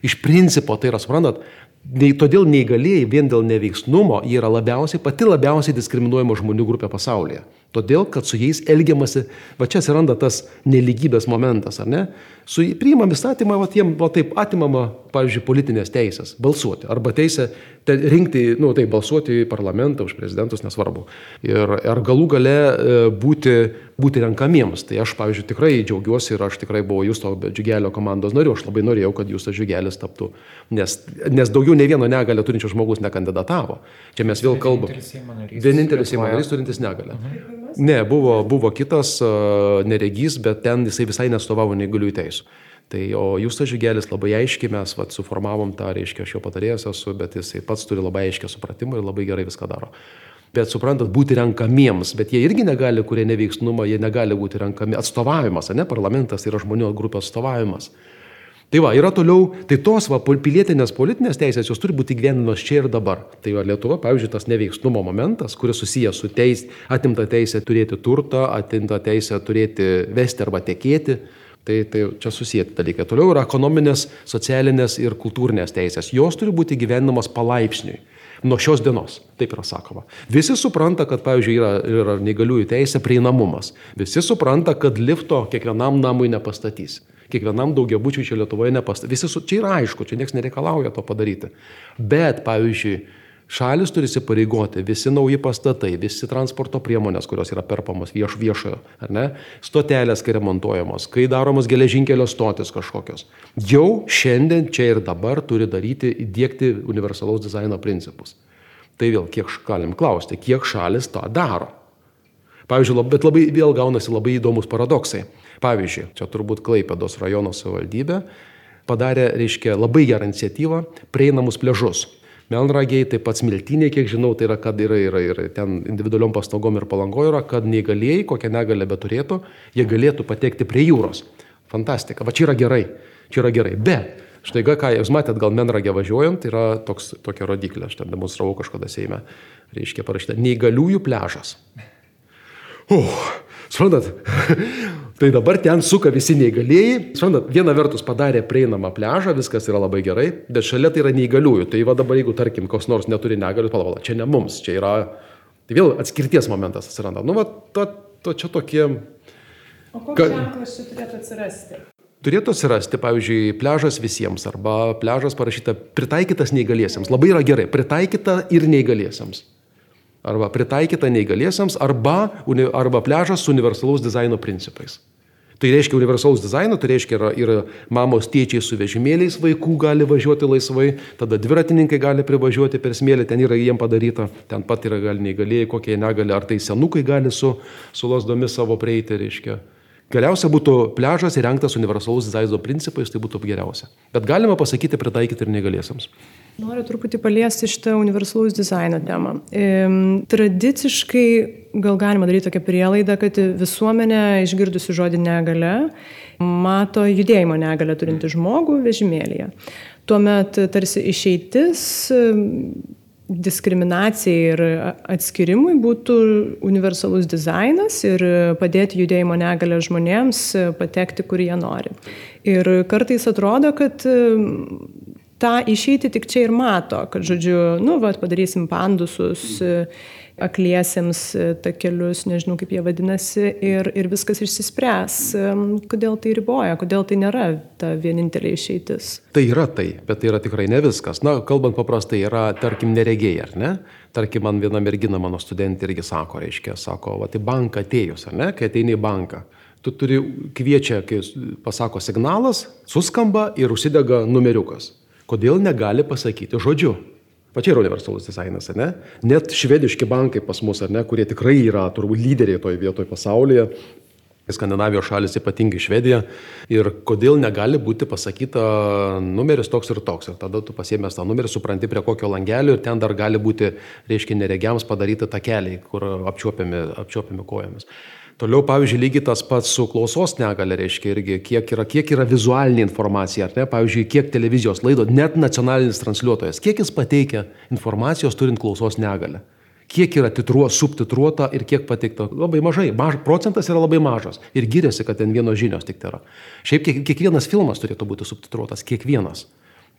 Iš principo tai yra, suprantat, nei, todėl neįgalėjai vien dėl neveiksnumo yra labiausiai, pati labiausiai diskriminuojama žmonių grupė pasaulyje. Todėl, kad su jais elgiamasi, va čia atsiranda tas neligybės momentas, ar ne? Su priimam įstatymą, va jiem va taip atimama, pavyzdžiui, politinės teisės - balsuoti. Arba teisė rinkti, nu tai balsuoti į parlamentą, už prezidentus, nesvarbu. Ir ar galų gale e, būti, būti renkamiems. Tai aš, pavyzdžiui, tikrai džiaugiuosi ir aš tikrai buvau Justo Džiugelio komandos nariu. Aš labai norėjau, kad Justas Džiugelis taptų. Nes, nes daugiau ne vieno negalę turinčio žmogus nekandidatavo. Čia mes vėl kalbame. Vienintelis Seimo narys turintis negalę. Mhm. Ne, buvo, buvo kitas neregys, bet ten jisai visai nestovavo neįgaliųjų teisų. Tai o Justas Žygelis labai aiškiai mes vat, suformavom tą, reiškia, aš jo patarėjas esu, bet jisai pats turi labai aiškę supratimą ir labai gerai viską daro. Bet suprantat, būti renkamiems, bet jie irgi negali, kurie neveiksnumą, jie negali būti renkami. Atstovavimas, ne parlamentas yra žmonių grupės atstovavimas. Tai va, yra toliau, tai tos va, pilietinės politinės teisės, jos turi būti gyvenimas čia ir dabar. Tai va, Lietuva, pavyzdžiui, tas neveiksnumo momentas, kuris susijęs su teis, atimta teisė turėti turtą, atimta teisė turėti vesti arba tekėti. Tai, tai čia susijęti dalykai. Toliau yra ekonominės, socialinės ir kultūrinės teisės. Jos turi būti gyvenimas palaipsniui. Nuo šios dienos, taip yra sakoma. Visi supranta, kad, pavyzdžiui, yra, yra neįgaliųjų teisė prieinamumas. Visi supranta, kad lifto kiekvienam namui nepastatys kiekvienam daugiabučiui čia Lietuvoje nepastatys. Visi, su, čia yra aišku, čia niekas nereikalauja to padaryti. Bet, pavyzdžiui, Šalis turi įsipareigoti, visi nauji pastatai, visi transporto priemonės, kurios yra perpamos vieš, viešojo, ar ne, stotelės, kai remontuojamos, kai daromos geležinkelio stotis kažkokios. Jau šiandien, čia ir dabar turi daryti, įdėkti universalaus dizaino principus. Tai vėl, kiek galim klausti, kiek šalis tą daro. Pavyzdžiui, bet labai vėl gaunasi labai įdomus paradoksai. Pavyzdžiui, čia turbūt Klaipėdos rajono savivaldybė padarė, reiškia, labai gerą iniciatyvą prieinamus pležus. Melnragiai, taip pat smiltiniai, kiek žinau, tai yra, kad yra, yra, yra ten individualiom pastangom ir palangoje yra, kad neįgalėjai, kokią negalę beturėtų, jie galėtų patekti prie jūros. Fantastika, va čia yra gerai, čia yra gerai. Bet Štai ką jūs matėt, gal Menragė važiuojant, yra toks, tokia rodiklė, aš ten demonstravau kažkada Seime, reiškia parašyta, neįgaliųjų pležas. Uh, suprantat, Tai dabar ten suka visi neįgalėjai. Suprantat, viena vertus padarė prieinamą pležą, viskas yra labai gerai, bet šalia tai yra neįgaliųjų. Tai va dabar, jeigu, tarkim, koks nors neturi negalių, palavala, čia ne mums, čia yra... Tai vėl atskirties momentas atsiranda. Nu, va, to, to čia tokie... O koks ženklas čia turėtų atsirasti? Turėtų atsirasti, pavyzdžiui, pležas visiems arba pležas parašyta pritaikytas neįgaliesiems. Labai yra gerai, pritaikyta ir neįgaliesiems. Arba pritaikyta neįgaliesiems, arba, arba pležas su universalaus dizaino principais. Tai reiškia universalus dizaino, tai reiškia yra, yra mamos tėčiai su vežimėliais vaikų gali važiuoti laisvai, tada dviratininkai gali privažiuoti per smėlį, ten yra jiem padaryta, ten pat yra gal neįgalėjai, kokie negali, ar tai senukai gali su, su lasdomis savo prieiti, reiškia. Geriausia būtų pležas įrengtas universalus dizaino principais, tai būtų geriausia. Bet galima pasakyti pritaikyti ir negalėsiams. Noriu truputį paliesti šitą universalaus dizaino temą. Tradiciškai gal galima daryti tokią prielaidą, kad visuomenė išgirdusi žodį negale mato judėjimo negalę turinti žmogų vežimėlėje. Tuomet tarsi išeitis diskriminacijai ir atskirimui būtų universalus dizainas ir padėti judėjimo negalę žmonėms patekti, kur jie nori. Ir kartais atrodo, kad tą išeiti tik čia ir mato, kad, žodžiu, nu, va, padarysim pandusus akliesiems takelius, nežinau kaip jie vadinasi, ir, ir viskas išsispręs. Kodėl tai riboja, kodėl tai nėra ta vienintelė išeitis? Tai yra tai, bet tai yra tikrai ne viskas. Na, kalbant paprastai, yra, tarkim, neregėjai, ar ne? Tarkim, man viena mergina, mano studentė irgi sako, reiškia, sako, va, tai banką atėjus, ar ne, kai ateini į banką. Tu turi kviečia, kai pasako signalas, suskamba ir užsidega numeriukas. Kodėl negali pasakyti žodžiu? Va čia yra universalus dizainas, ne? Net švediški bankai pas mus, ne, kurie tikrai yra turbūt lyderiai toje vietoje pasaulyje, Skandinavijos šalis, ypatingai Švedija. Ir kodėl negali būti pasakyta numeris toks ir toks. Ir tada tu pasiemęs tą numerį, supranti prie kokio langelio ir ten dar gali būti, reiškia, neregiams padaryti takeliai, kur apčiuopiami, apčiuopiami kojomis. Toliau, pavyzdžiui, lygiai tas pats su klausos negale, reiškia irgi, kiek yra, kiek yra vizualinė informacija, ar ne, pavyzdžiui, kiek televizijos laido, net nacionalinis transliuotojas, kiek jis pateikia informacijos turint klausos negalę. Kiek yra titruo, subtitruota ir kiek pateikta. Labai mažai. Maž, procentas yra labai mažas. Ir giriasi, kad ten vienos žinios tik tai yra. Šiaip kiek, kiekvienas filmas turėtų būti subtitruotas. Kiekvienas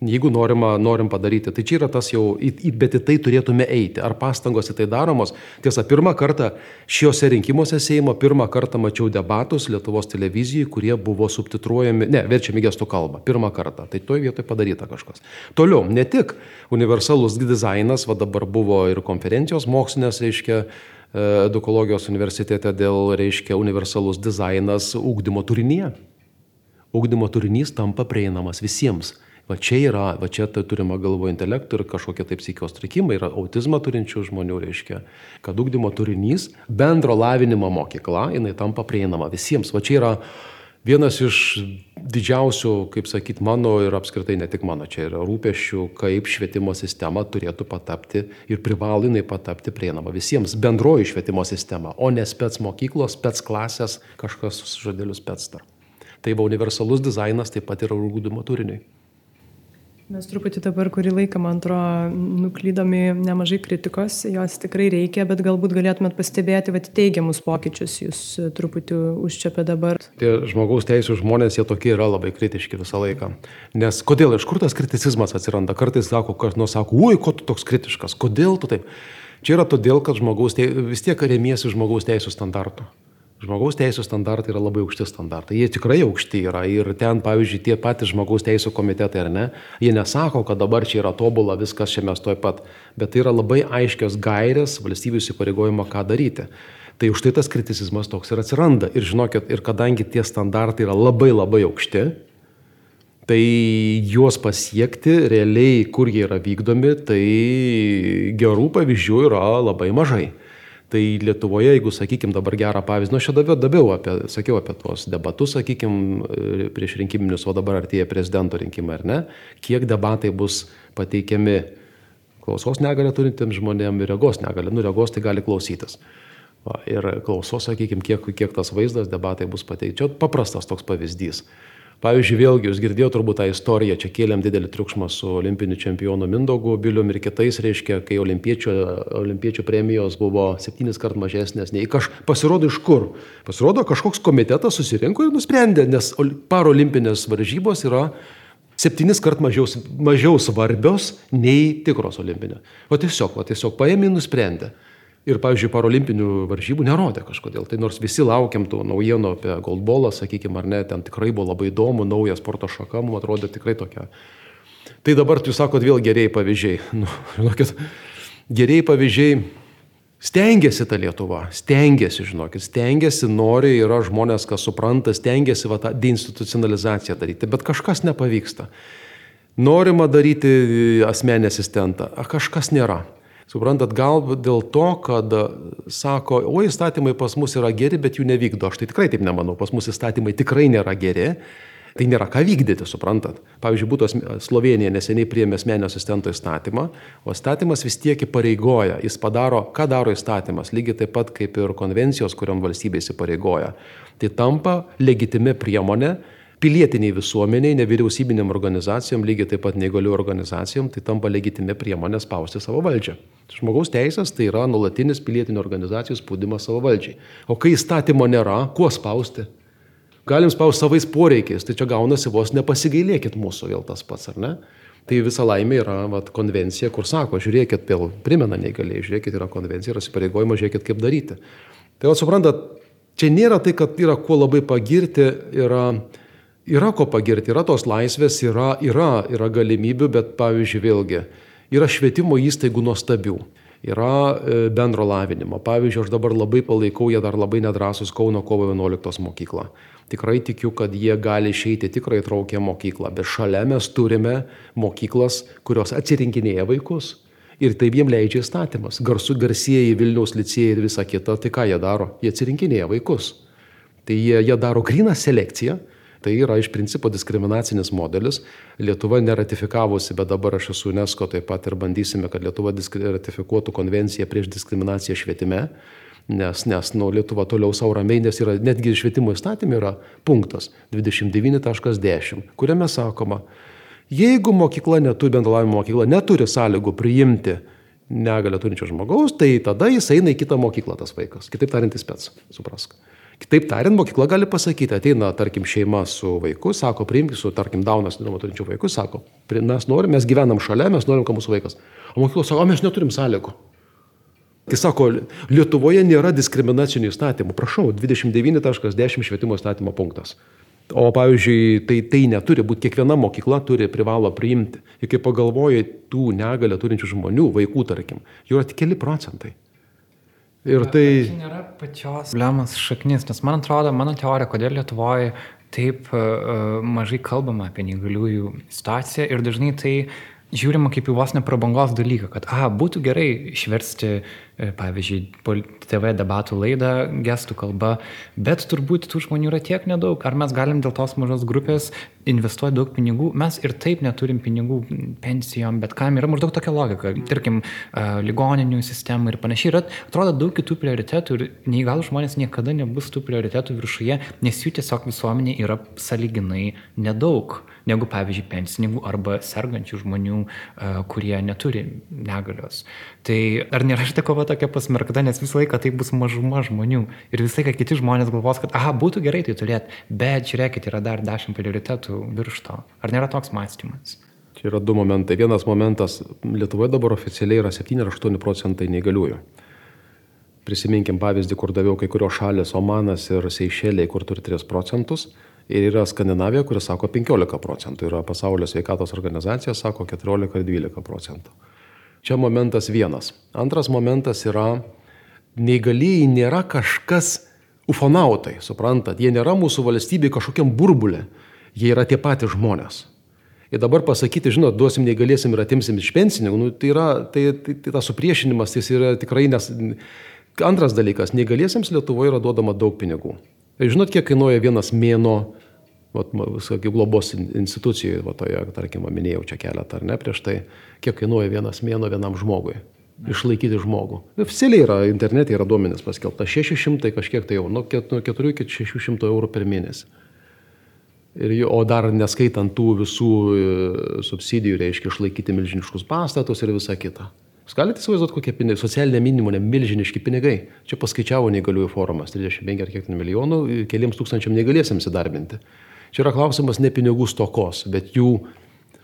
jeigu norima, norim padaryti. Tai čia yra tas jau, bet į tai turėtume eiti. Ar pastangos į tai daromos? Tiesa, pirmą kartą šiuose rinkimuose Seimo, pirmą kartą mačiau debatus Lietuvos televizijai, kurie buvo subtitruojami, ne, verčiami gestų kalbą. Pirmą kartą. Tai toje vietoje padaryta kažkas. Toliau, ne tik universalus dizainas, va dabar buvo ir konferencijos mokslinės, reiškia, e, edukologijos universitete dėl, reiškia, universalus dizainas ūkdymo turinyje. Ūkdymo turinys tampa prieinamas visiems Va čia yra, va čia tai turima galvo intelektų ir kažkokie taip psichikos trikimai, yra autizmą turinčių žmonių, reiškia, kad ūkdymo turinys, bendro lavinimo mokykla, jinai tampa prieinama visiems. Va čia yra vienas iš didžiausių, kaip sakyt, mano ir apskritai ne tik mano, čia yra rūpešių, kaip švietimo sistema turėtų patapti ir privalo jinai patapti prieinama visiems. Bendroji švietimo sistema, o ne spets mokyklos, spets klasės, kažkas su žodeliu spets dar. Tai va universalus dizainas taip pat yra ūkdymo turiniui. Mes truputį dabar kurį laiką, man atrodo, nuklydami nemažai kritikos, jos tikrai reikia, bet galbūt galėtumėt pastebėti vat, teigiamus pokyčius, jūs truputį užčiapė dabar. Tie žmogaus teisų žmonės, jie tokie yra labai kritiški visą laiką. Nes kodėl, iš kur tas kriticizmas atsiranda? Kartais sako, kas nors sako, ui, ko tu toks kritiškas, kodėl tu taip? Čia yra todėl, kad žmogaus teisų, vis tiek remiesi žmogaus teisų standartų. Žmogaus teisų standartai yra labai aukšti standartai. Jie tikrai aukšti yra. Ir ten, pavyzdžiui, tie patys žmogaus teisų komitetai, ar ne, jie nesako, kad dabar čia yra tobula, viskas čia mes toj pat. Bet tai yra labai aiškios gairės valstybių įsipareigojimo, ką daryti. Tai už tai tas kriticizmas toks ir atsiranda. Ir žinokit, ir kadangi tie standartai yra labai labai aukšti, tai juos pasiekti realiai, kur jie yra vykdomi, tai gerų pavyzdžių yra labai mažai. Tai Lietuvoje, jeigu, sakykime, dabar gerą pavyzdį, nu aš čia daviau, daviau apie, sakiau apie tuos debatus, sakykime, prieš rinkiminius, o dabar artėja prezidento rinkimai, ar ne, kiek debatai bus pateikiami klausos negalę turintiems žmonėms ir regos negalę. Nu, regos tai gali klausytis. Va, ir klausos, sakykime, kiek, kiek tas vaizdas, debatai bus pateikti. Čia paprastas toks pavyzdys. Pavyzdžiui, vėlgi, jūs girdėjote turbūt tą istoriją, čia kėlėm didelį triukšmą su olimpiniu čempionu Mindaugu Bilium ir kitais, reiškia, kai olimpiečių, olimpiečių premijos buvo septynis kart mažesnės nei kaž... Pasirodo iš kur? Pasirodo, kažkoks komitetas susirinko ir nusprendė, nes parolimpinės varžybos yra septynis kart mažiau, mažiau svarbios nei tikros olimpinės. O tiesiog, o tiesiog paėmė ir nusprendė. Ir, pavyzdžiui, parolimpinių varžybų nerodė kažkodėl. Tai nors visi laukiam tų naujienų apie goldbolą, sakykime, ar ne, ten tikrai buvo labai įdomu, nauja sporto šaka, mums atrodė tikrai tokia. Tai dabar jūs sakot vėl geriai pavyzdžiai. Nu, žinokit, geriai pavyzdžiai stengiasi ta Lietuva, stengiasi, žinokit, stengiasi, nori, yra žmonės, kas supranta, stengiasi va, tą deinstitucionalizaciją daryti, bet kažkas nepavyksta. Norima daryti asmenį asistentą, kažkas nėra. Suprantat, gal dėl to, kad sako, o įstatymai pas mus yra geri, bet jų nevykdo. Aš tai tikrai taip nemanau, pas mus įstatymai tikrai nėra geri. Tai nėra ką vykdyti, suprantat. Pavyzdžiui, būtų Slovenija neseniai priėmė asmenio asistento įstatymą, o įstatymas vis tiek įpareigoja. Jis padaro, ką daro įstatymas, lygiai taip pat kaip ir konvencijos, kuriam valstybė įsipareigoja. Tai tampa legitimi priemonė pilietiniai visuomeniai, nevyriausybinėm organizacijom, lygiai taip pat neįgalių organizacijom, tai tampa legitimė priemonė spausti savo valdžią. Žmogaus teisės tai yra nulatinis pilietinių organizacijų spaudimas savo valdžiai. O kai įstatymo nėra, kuo spausti? Galim spausti savais poreikiais, tai čia gaunasi vos nepasigailėkit mūsų vėl tas pats, ar ne? Tai visa laimė yra vat, konvencija, kur sako, žiūrėkit, vėl primena neįgaliai, žiūrėkit, yra konvencija, yra įsipareigojimas, žiūrėkit, kaip daryti. Tai vat, suprantat, čia nėra tai, kad yra kuo labai pagirti, yra Yra ko pagirti, yra tos laisvės, yra, yra, yra galimybių, bet pavyzdžiui vėlgi, yra švietimo įstaigų nuostabių, yra e, bendro lavinimo. Pavyzdžiui, aš dabar labai palaikau, jie dar labai nedrasus Kauno kovo 11 mokyklą. Tikrai tikiu, kad jie gali išeiti tikrai traukę mokyklą, bet šalia mes turime mokyklas, kurios atsirinkinėja vaikus. Ir tai jiem leidžia įstatymas. Garsų garsieji Vilniaus licėjai ir visa kita, tai ką jie daro? Jie atsirinkinėja vaikus. Tai jie, jie daro gryną selekciją Tai yra iš principo diskriminacinis modelis. Lietuva neratifikavusi, bet dabar aš esu UNESCO taip pat ir bandysime, kad Lietuva ratifikuotų konvenciją prieš diskriminaciją švietime. Nes, nes nu, Lietuva toliau savo ramiai, nes yra netgi švietimo įstatymė yra punktas 29.10, kuriame sakoma, jeigu mokykla neturi, bendravimo mokykla neturi sąlygų priimti negalę turinčio žmogaus, tai tada jis eina į kitą mokyklą tas vaikas. Kitaip tariant, jis pats, suprask. Kitaip tariant, mokykla gali pasakyti, ateina, tarkim, šeima su vaiku, sako, priimk su, tarkim, daunas, nežinau, turinčiu vaiku, sako, mes norime, mes gyvenam šalia, mes norim, kad mūsų vaikas. O mokykla sako, o mes neturim sąlygų. Tai sako, Lietuvoje nėra diskriminacinių įstatymų. Prašau, 29.10 švietimo įstatymo punktas. O pavyzdžiui, tai, tai neturi būti, kiekviena mokykla turi privalo priimti. Ir kai pagalvoji tų negalę turinčių žmonių, vaikų, tarkim, jų yra tik keli procentai. Ir tai... Tai nėra pačios problemos šaknis, nes man atrodo, mano teorija, kodėl Lietuvoje taip uh, mažai kalbama apie neįgaliųjų situaciją ir dažnai tai žiūrima kaip į vos ne prabangos dalyką, kad, a, būtų gerai išversti E, pavyzdžiui, TV debatų laidą gestų kalba, bet turbūt tų žmonių yra tiek nedaug. Ar mes galim dėl tos mažos grupės investuoti daug pinigų? Mes ir taip neturim pinigų pensijom, bet kam yra maždaug tokia logika. Tarkim, e, ligoninių sistema ir panašiai. Ir atrodo daug kitų prioritetų ir neįgalų žmonės niekada nebus tų prioritetų viršuje, nes jų tiesiog visuomenė yra saliginai nedaug negu, pavyzdžiui, pensininkų arba sergančių žmonių, e, kurie neturi negalios. Tai ar nėra šitą kova tokia pasmerkta, nes visą laiką tai bus mažuma žmonių. Ir visą laiką kiti žmonės galvos, kad, aha, būtų gerai tai turėti, bet žiūrėkit, yra dar dešimt prioritetų virš to. Ar nėra toks mąstymas? Čia yra du momentai. Vienas momentas, Lietuvoje dabar oficialiai yra 7-8 procentai neįgaliųjų. Prisiminkim pavyzdį, kur daviau kai kurios šalės, Omanas ir Seišeliai, kur turi 3 procentus. Ir yra Skandinavija, kuris sako 15 procentų. Yra pasaulio sveikatos organizacija, sako 14 ar 12 procentų. Čia momentas vienas. Antras momentas yra, neįgalieji nėra kažkas ufonautai, suprantat, jie nėra mūsų valstybė kažkokiam burbulė, jie yra tie patys žmonės. Ir dabar pasakyti, žinot, duosim neįgalėsim ir atimsim iš pensininkų, nu, tai yra, tai, tai, tai tas supriešinimas, tai yra tikrai nes... Antras dalykas, neįgalėsiams Lietuvoje yra duodama daug pinigų. Žinot, kiek kainuoja vienas mėno kaip globos institucijoje, va toje, tarkim, minėjau čia keletą ar ne prieš tai, kiek kainuoja vienas mėno vienam žmogui. Išlaikyti žmogų. Oficialiai yra, internete yra duomenys paskelbta 600 kažkiek tai jau, nuo 4 iki 600 eurų per mėnesį. Ir, o dar neskaitant tų visų e, subsidijų, reiškia išlaikyti milžiniškus pastatus ir visa kita. Jūs galite įsivaizduoti, kokie pinigai, socialinė minimonė, milžiniški pinigai. Čia paskaičiavo neįgaliųjų forumas, 35 ar kiek milijonų, keliems tūkstančiam negalėsiams įdarbinti. Čia yra klausimas ne pinigų stokos, bet jų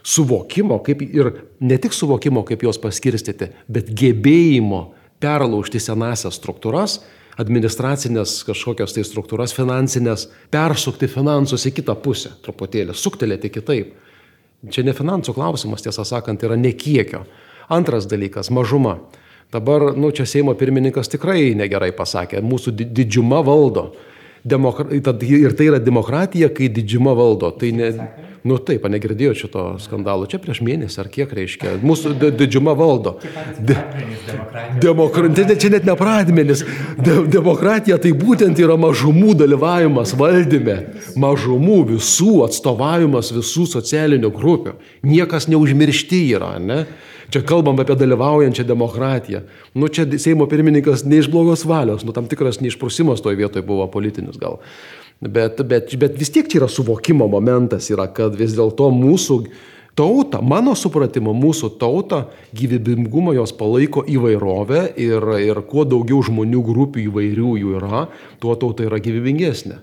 suvokimo, kaip ir ne tik suvokimo, kaip juos paskirstyti, bet gebėjimo perlaužti senasias struktūras, administracinės kažkokias tai struktūras, finansinės, persukti finansus į kitą pusę truputėlį, suktelėti kitaip. Čia ne finansų klausimas, tiesą sakant, yra ne kiekio. Antras dalykas - mažuma. Dabar, nu, čia Seimo pirmininkas tikrai negerai pasakė, mūsų didžiuma valdo. Demokra... Ir tai yra demokratija, kai didžiuma valdo. Tai ne... Nu taip, negirdėjau šito skandalo. Čia prieš mėnesį ar kiek reiškia. Mūsų didžiuma valdo. De... Demokratija, čia net ne pradmenis. De... Demokratija tai būtent yra mažumų dalyvavimas valdyme. Mažumų visų atstovavimas visų socialinių grupių. Niekas neužmiršti yra, ne? Čia kalbam apie dalyvaujančią demokratiją. Nu, čia Seimo pirmininkas ne iš blogos valios, nu, tam tikras neišprusimas toje vietoje buvo politinis gal. Bet, bet, bet vis tiek čia yra suvokimo momentas, yra, kad vis dėlto mūsų tauta, mano supratimo, mūsų tauta gyvybingumą jos palaiko įvairovę ir, ir kuo daugiau žmonių grupių įvairių jų yra, tuo tauta yra gyvybingesnė.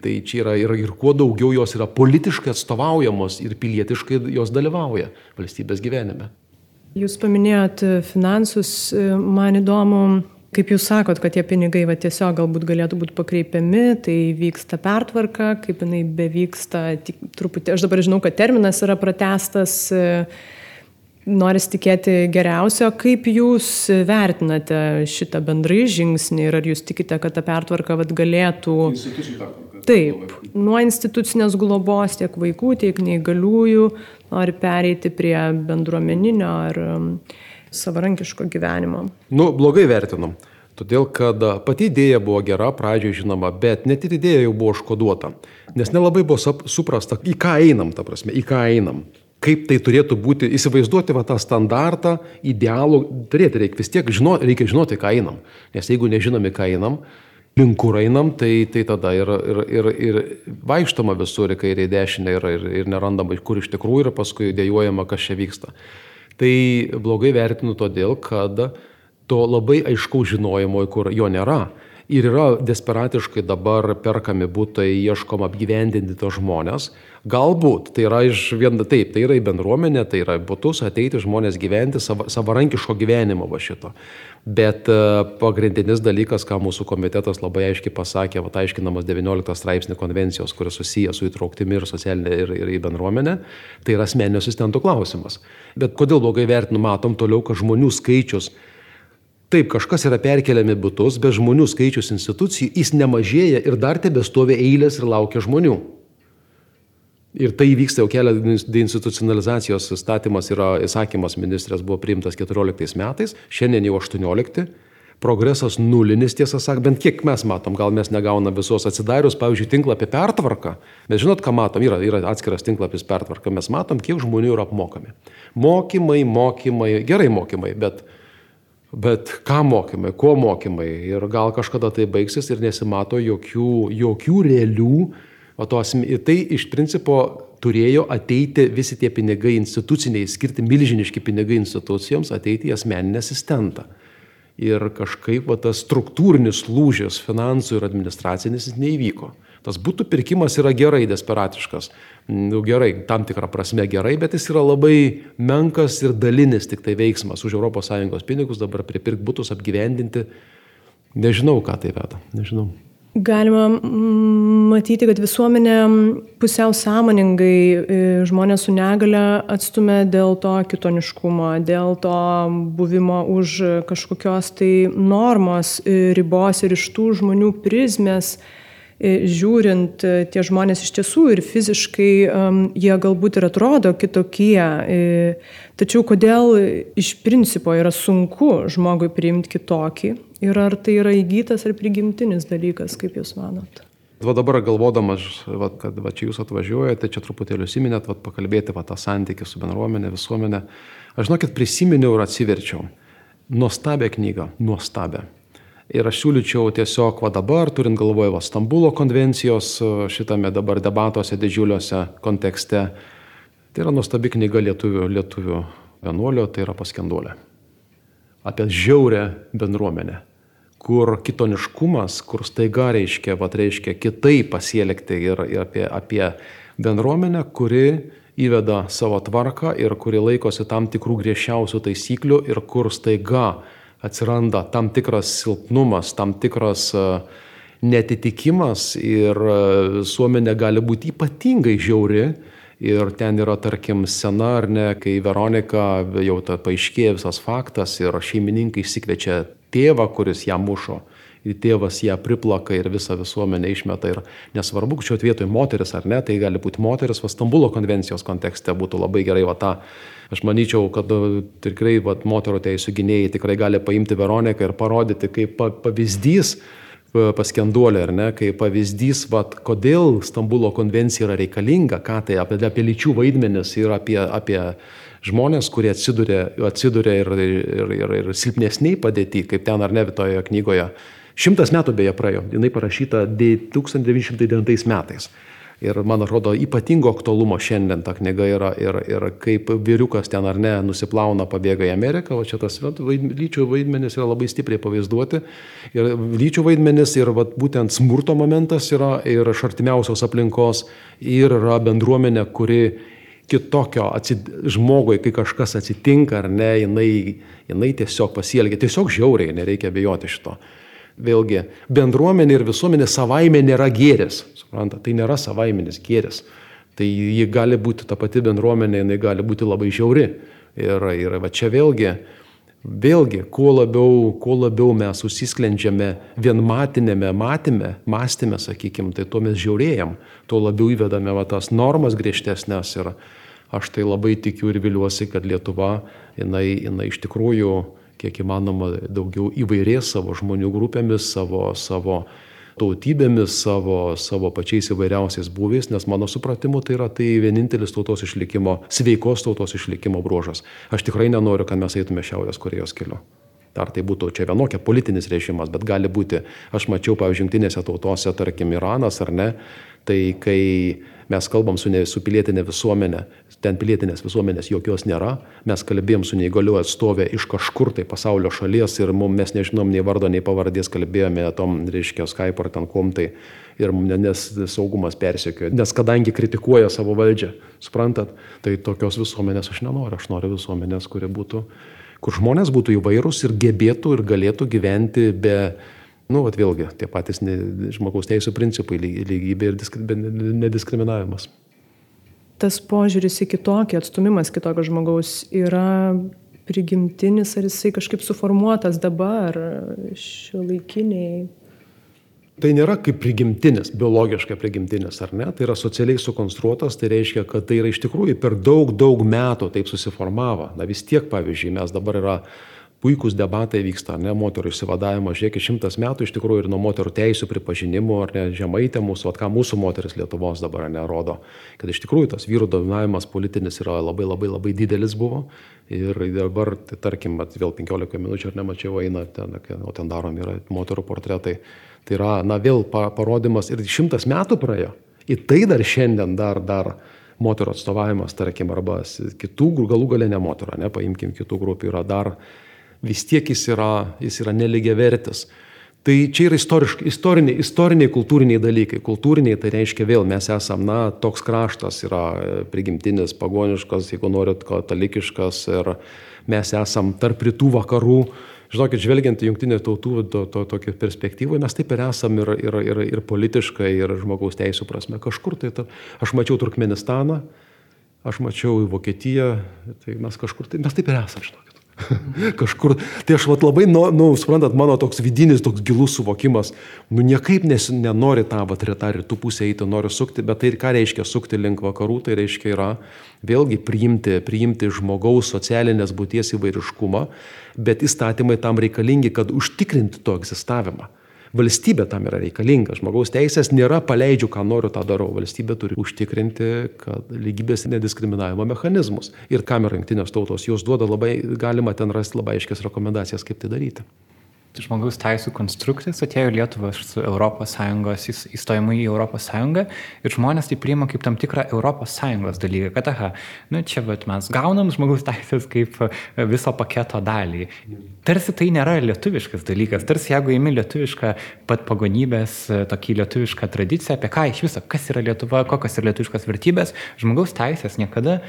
Tai čia yra ir, ir kuo daugiau jos yra politiškai atstovaujamos ir pilietiškai jos dalyvauja valstybės gyvenime. Jūs paminėjot finansus, man įdomu, kaip jūs sakot, kad tie pinigai va, tiesiog galbūt galėtų būti pakreipiami, tai vyksta pertvarka, kaip jinai bevyksta, tik, truputį, aš dabar žinau, kad terminas yra pratestas, e, noris tikėti geriausio, kaip jūs vertinate šitą bendrai žingsnį ir ar jūs tikite, kad ta pertvarka vat, galėtų... Taip, nuo institucinės globos tiek vaikų, tiek neįgaliųjų nori pereiti prie bendruomeninio ar um, savarankiško gyvenimo. Nu, blogai vertinam. Todėl, kad pati idėja buvo gera, pradžioje žinoma, bet net ir idėja jau buvo užkoduota. Nes nelabai buvo suprasta, į ką einam, ta prasme, į ką einam. Kaip tai turėtų būti, įsivaizduoti va, tą standartą, idealų, turėti reikia vis tiek, žino, reikia žinoti, ką einam. Nes jeigu nežinome, ką einam, link kur einam, tai, tai tada ir, ir, ir, ir vaikštama visur į dešinę ir, ir, ir nerandama, kur iš tikrųjų ir paskui dėjojama, kas čia vyksta. Tai blogai vertinu todėl, kad to labai aiškaus žinojimo, kur jo nėra. Ir yra desperatiškai dabar perkami būtai, ieškoma apgyvendinti tos žmonės. Galbūt tai yra iš vien, taip, tai yra į bendruomenę, tai yra būtus ateiti žmonės gyventi sava, savarankiško gyvenimo va šito. Bet uh, pagrindinis dalykas, ką mūsų komitetas labai aiškiai pasakė, va, aiškinamas 19 straipsnį konvencijos, kuris susijęs su įtrauktimi ir socialinė ir, ir į bendruomenę, tai yra asmeninio asistentų klausimas. Bet kodėl blogai vertinu, matom toliau, kad žmonių skaičius Taip, kažkas yra perkeliami būtus, bet žmonių skaičius institucijų jis nemažėja ir dar tebestovi eilės ir laukia žmonių. Ir tai vyksta jau kelia deinstitucionalizacijos įstatymas yra įsakymas ministrės buvo priimtas 14 metais, šiandien jau 18. Progresas nulinis, tiesą sakant, bent kiek mes matom, gal mes negaunam visos atsidarius, pavyzdžiui, tinklapį pertvarką. Mes žinot, ką matom, yra, yra atskiras tinklapis pertvarka, mes matom, kiek žmonių yra apmokami. Mokymai, mokymai, gerai mokymai, bet Bet ką mokymai, kuo mokymai ir gal kažkada tai baigsis ir nesimato jokių, jokių realių, o tos, tai iš principo turėjo ateiti visi tie pinigai instituciniai, skirti milžiniški pinigai institucijoms, ateiti į asmeninį asistentą. Ir kažkaip va, tas struktūrinis lūžis finansų ir administracinis neįvyko. Tas būtų pirkimas yra gerai, desperatiškas. Nu, gerai, tam tikrą prasme gerai, bet jis yra labai menkas ir dalinis tik tai veiksmas. Už ES pinigus dabar pripirkti būtus apgyvendinti. Nežinau, ką tai veda. Nežinau. Galima matyti, kad visuomenė pusiau sąmoningai e, žmonės su negale atstumė dėl to kitoniškumo, dėl to buvimo už kažkokios tai normos e, ribos ir iš tų žmonių prizmės E, žiūrint, e, tie žmonės iš tiesų ir fiziškai jie galbūt ir atrodo kitokie. E, tačiau kodėl iš principo yra sunku žmogui priimti kitokį ir ar tai yra įgytas ar prigimtinis dalykas, kaip Jūs manot? Va dabar galvodamas, va, kad va, čia jūs atvažiuojate, čia truputėlį užsiminėt, va, pakalbėti va, tą santykį su bendruomenė, visuomenė. Aš žinokit, prisiminiau ir atsiverčiau. Nuostabią knygą, nuostabią. Ir aš siūlyčiau tiesiog va dabar, turint galvoje va Stambulo konvencijos šitame dabar debatuose didžiuliuose kontekste, tai yra nuostabi knyga lietuvių, lietuvių vienuolio, tai yra paskendolė. Apie žiaurę bendruomenę, kur kitoniškumas, kur staiga reiškia, va reiškia kitaip pasielgti ir, ir apie, apie bendruomenę, kuri įveda savo tvarką ir kuri laikosi tam tikrų griežčiausių taisyklių ir kur staiga atsiranda tam tikras silpnumas, tam tikras uh, netitikimas ir e, visuomenė gali būti ypatingai žiauri. Ir ten yra, tarkim, sena ar ne, kai Veronika jau ta paaiškėja visas faktas ir šeimininkai išsikviečia tėvą, kuris ją mušo. Ir tėvas ją priplaka ir visą visuomenę išmeta. Ir nesvarbu, šiuo atveju moteris ar ne, tai gali būti moteris, va Stambulo konvencijos kontekste būtų labai gerai va tą. Aš manyčiau, kad e, tikrai va, moterų teisų gynėjai tikrai gali paimti Veroniką ir parodyti kaip pavyzdys, paskenduolė, ar ne, kaip pavyzdys, vat, kodėl Stambulo konvencija yra reikalinga, ką tai apie, apie lyčių vaidmenis ir apie, apie žmonės, kurie atsiduria, atsiduria ir, ir, ir, ir silpnesniai padėti, kaip ten ar ne toje knygoje. Šimtas metų beje praėjo, jinai parašyta 1909 metais. Ir man atrodo, ypatingo aktualumo šiandien ta knyga yra ir, ir kaip vyriukas ten ar ne nusiplauna, pabėga į Ameriką, o čia tas vaid, lyčių vaidmenis yra labai stipriai pavaizduoti. Ir lyčių vaidmenis ir vat, būtent smurto momentas yra ir iš artimiausios aplinkos. Ir yra bendruomenė, kuri kitokio atsid... žmogui, kai kažkas atsitinka ar ne, jinai, jinai tiesiog pasielgia, tiesiog žiauriai, nereikia bijoti šito vėlgi, bendruomenė ir visuomenė savaime nėra gėris. Supranta, tai nėra savaiminis gėris. Tai ji gali būti ta pati bendruomenė, jinai gali būti labai žiauri. Ir, ir va čia vėlgi, vėlgi, kuo labiau, kuo labiau mes susisklendžiame vienmatinėme matyme, mąstyme, sakykime, tai tuo mes žiaurėjam, tuo labiau įvedame va, tas normas griežtesnės. Ir aš tai labai tikiu ir viliuosi, kad Lietuva, jinai, jinai iš tikrųjų kiek įmanoma daugiau įvairės savo žmonių grupėmis, savo, savo tautybėmis, savo, savo pačiais įvairiausiais būviais, nes mano supratimu tai yra tai vienintelis tautos išlikimo, sveikos tautos išlikimo bruožas. Aš tikrai nenoriu, kad mes eitume Šiaurės Korejos keliu. Ar tai būtų čia vienokia politinis režimas, bet gali būti, aš mačiau, pavyzdžiui, jungtinėse tautose, tarkim, Iranas ar ne, tai kai mes kalbam su, ne, su pilietinė visuomenė, ten pilietinės visuomenės jokios nėra, mes kalbėjom su neįgaliu atstovė iš kažkur tai pasaulio šalies ir mum, mes nežinom nei vardo, nei pavardės, kalbėjome tom, reiškia, Skype ar ten kom tai ir nes saugumas persekioja, nes kadangi kritikuoja savo valdžią, suprantat, tai tokios visuomenės aš nenoriu, aš noriu visuomenės, kuri būtų kur žmonės būtų įvairūs ir gebėtų ir galėtų gyventi be, nu, vat vėlgi, tie patys ne, žmogaus teisų principai, lygybė ir diskri, nediskriminavimas. Tas požiūris į kitokį, atstumimas kitokio žmogaus yra prigimtinis, ar jisai kažkaip suformuotas dabar šio laikiniai Tai nėra kaip prigimtinis, biologiškai prigimtinis, ar ne? Tai yra socialiai sukonstruotas, tai reiškia, kad tai yra iš tikrųjų per daug, daug metų taip susiformavo. Na vis tiek, pavyzdžiui, mes dabar yra puikūs debatai vyksta, ne moterų išsivadavimo, žiūrėkit, šimtas metų iš tikrųjų ir nuo moterų teisų pripažinimo, ar ne žemaitė mūsų, o ką mūsų moteris Lietuvos dabar nerodo, kad iš tikrųjų tas vyrų dominavimas politinis yra labai labai labai didelis buvo. Ir dabar, tai, tarkim, vėl 15 minučių ar nemačiau eina ten, o ten daromi yra moterų portretai. Tai yra, na, vėl parodimas ir šimtas metų praėjo. Į tai dar šiandien dar, dar moterų atstovavimas, tarkim, arba kitų, galų galę ne moterų, ne, paimkim kitų grupių, yra dar, vis tiek jis yra, jis yra neligiai vertis. Tai čia yra istoriniai, istoriniai, kultūriniai dalykai. Kultūriniai tai reiškia vėl, mes esame, na, toks kraštas yra prigimtinis, pagoniškas, jeigu norit, katalikiškas ir mes esame tarp rytų vakarų žinokit, žvelgiant jungtinių tautų to, to, tokį perspektyvą, mes taip ir esame ir, ir, ir, ir politiškai, ir žmogaus teisų prasme. Kažkur tai, ta, aš mačiau Turkmenistaną, aš mačiau Vokietiją, tai mes kažkur, tai mes taip ir esame, žinokit. Kažkur, tai aš vat, labai, nu, nu, suprantat, mano toks vidinis, toks gilus suvokimas, nu niekaip nes, nenori tą vat, tą rytų pusę eiti, noriu sukti, bet tai ką reiškia sukti link vakarų, tai reiškia yra vėlgi priimti, priimti žmogaus socialinės būties įvairiškumą, bet įstatymai tam reikalingi, kad užtikrinti to egzistavimą. Valstybė tam yra reikalinga. Žmogaus teisės nėra paleidžiu, ką noriu, tą darau. Valstybė turi užtikrinti, kad lygybės nediskriminavimo mechanizmus. Ir kam yra rinktinės tautos, jos duoda labai, galima ten rasti labai aiškias rekomendacijas, kaip tai daryti žmogaus teisų konstruktas atėjo Lietuvą su ES įstojimu į ES ir žmonės tai priima kaip tam tikrą ES dalyką, kad aha, nu čia vat, mes gaunam žmogaus teisės kaip e, viso paketo dalį. Tarsi tai nėra lietuviškas dalykas, tarsi jeigu įimi lietuvišką pat pagonybės, e, tokį lietuvišką tradiciją, apie ką iš viso, kas yra Lietuva, kokios yra lietuviškos vertybės, žmogaus teisės niekada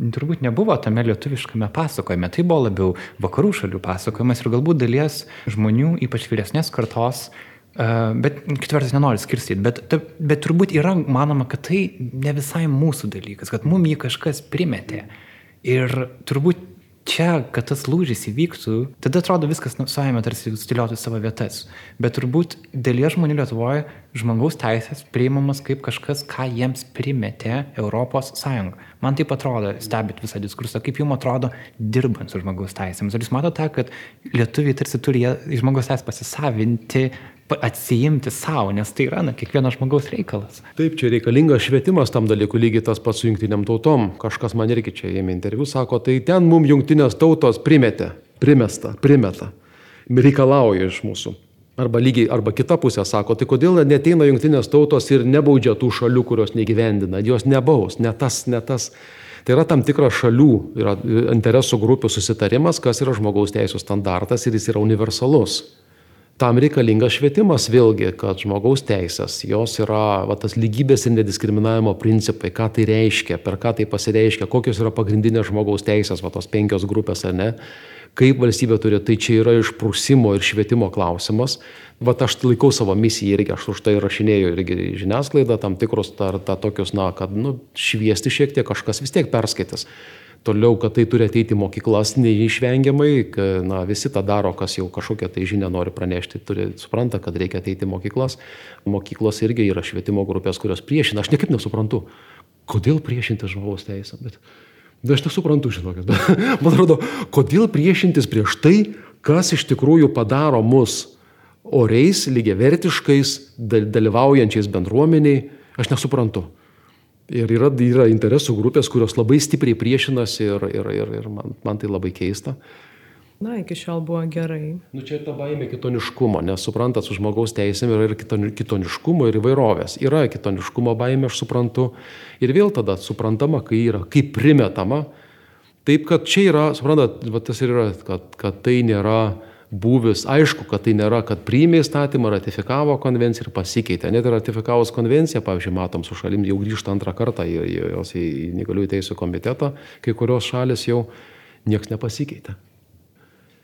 turbūt nebuvo tame lietuviškame pasakojime, tai buvo labiau vakarų šalių pasakojimas ir galbūt dalies žmonių, ypač vyresnės kartos, Bet kitą vertus nenoriu skirstyti, bet, bet turbūt yra manoma, kad tai ne visai mūsų dalykas, kad mum jį kažkas primetė. Ir turbūt čia, kad tas lūžis įvyktų, tada atrodo viskas nu, savame tarsi stiliuotų savo vietas. Bet turbūt dėlė žmonių Lietuvoje žmogaus teisės priimamas kaip kažkas, ką jiems primetė Europos Sąjunga. Man taip atrodo, stebit visą diskursą, kaip jums atrodo dirbant su žmogaus teisėmis. Ar jūs matote, kad lietuviai tarsi turi žmogaus teisės pasisavinti atsijimti savo, nes tai yra na, kiekvieno žmogaus reikalas. Taip, čia reikalingas švietimas tam dalykui, lygiai tas pats su jungtiniam tautom. Kažkas man irgi čia ėmė interviu, sako, tai ten mums jungtinės tautos primetė, primesta, primeta, reikalauja iš mūsų. Arba lygiai, arba kita pusė sako, tai kodėl neteina jungtinės tautos ir nebaudžia tų šalių, kurios negyvendina, jos nebaus, ne tas, ne tas. Tai yra tam tikras šalių, yra interesų grupių susitarimas, kas yra žmogaus teisų standartas ir jis yra universalus tam reikalingas švietimas vėlgi, kad žmogaus teisės, jos yra va, tas lygybės ir nediskriminavimo principai, ką tai reiškia, per ką tai pasireiškia, kokios yra pagrindinės žmogaus teisės, va tos penkios grupės ar ne, kaip valstybė turi, tai čia yra išprūsimo ir švietimo klausimas. Vat aš laikau savo misiją irgi, aš už tai rašinėjau irgi žiniasklaidą, tam tikrus, ar ta tokius, na, kad, nu, šviesti šiek tiek kažkas vis tiek perskaitys. Toliau, kad tai turi ateiti į mokyklas neišvengiamai, na, visi tą daro, kas jau kažkokią tai žinią nori pranešti, turi supranta, kad reikia ateiti į mokyklas. Mokyklos irgi yra švietimo grupės, kurios priešina. Aš niekaip nesuprantu, kodėl priešinti žmogaus teisę. Bet, bet aš nesuprantu, žinokit. Man atrodo, kodėl priešintis prieš tai, kas iš tikrųjų padaro mus oriais, lygiavertiškais, dalyvaujančiais bendruomeniai, aš nesuprantu. Ir yra, yra interesų grupės, kurios labai stipriai priešinasi ir, ir, ir, ir man, man tai labai keista. Na, iki šiol buvo gerai. Nu, čia ta baimė kitoniškumo, nes suprantat, su žmogaus teisėm yra ir kitoniškumo ir įvairovės. Yra kitoniškumo baimė, aš suprantu. Ir vėl tada suprantama, kai yra, kaip primetama. Taip, kad čia yra, suprantat, tas ir yra, kad, kad tai nėra būvis, aišku, kad tai nėra, kad priėmė įstatymą, ratifikavo konvenciją ir pasikeitė. Net ir ratifikavus konvenciją, pavyzdžiui, matom, su šalim jau grįžta antrą kartą į, į, į, negaliųjų teisų komitetą, kai kurios šalis jau niekas nepasikeitė.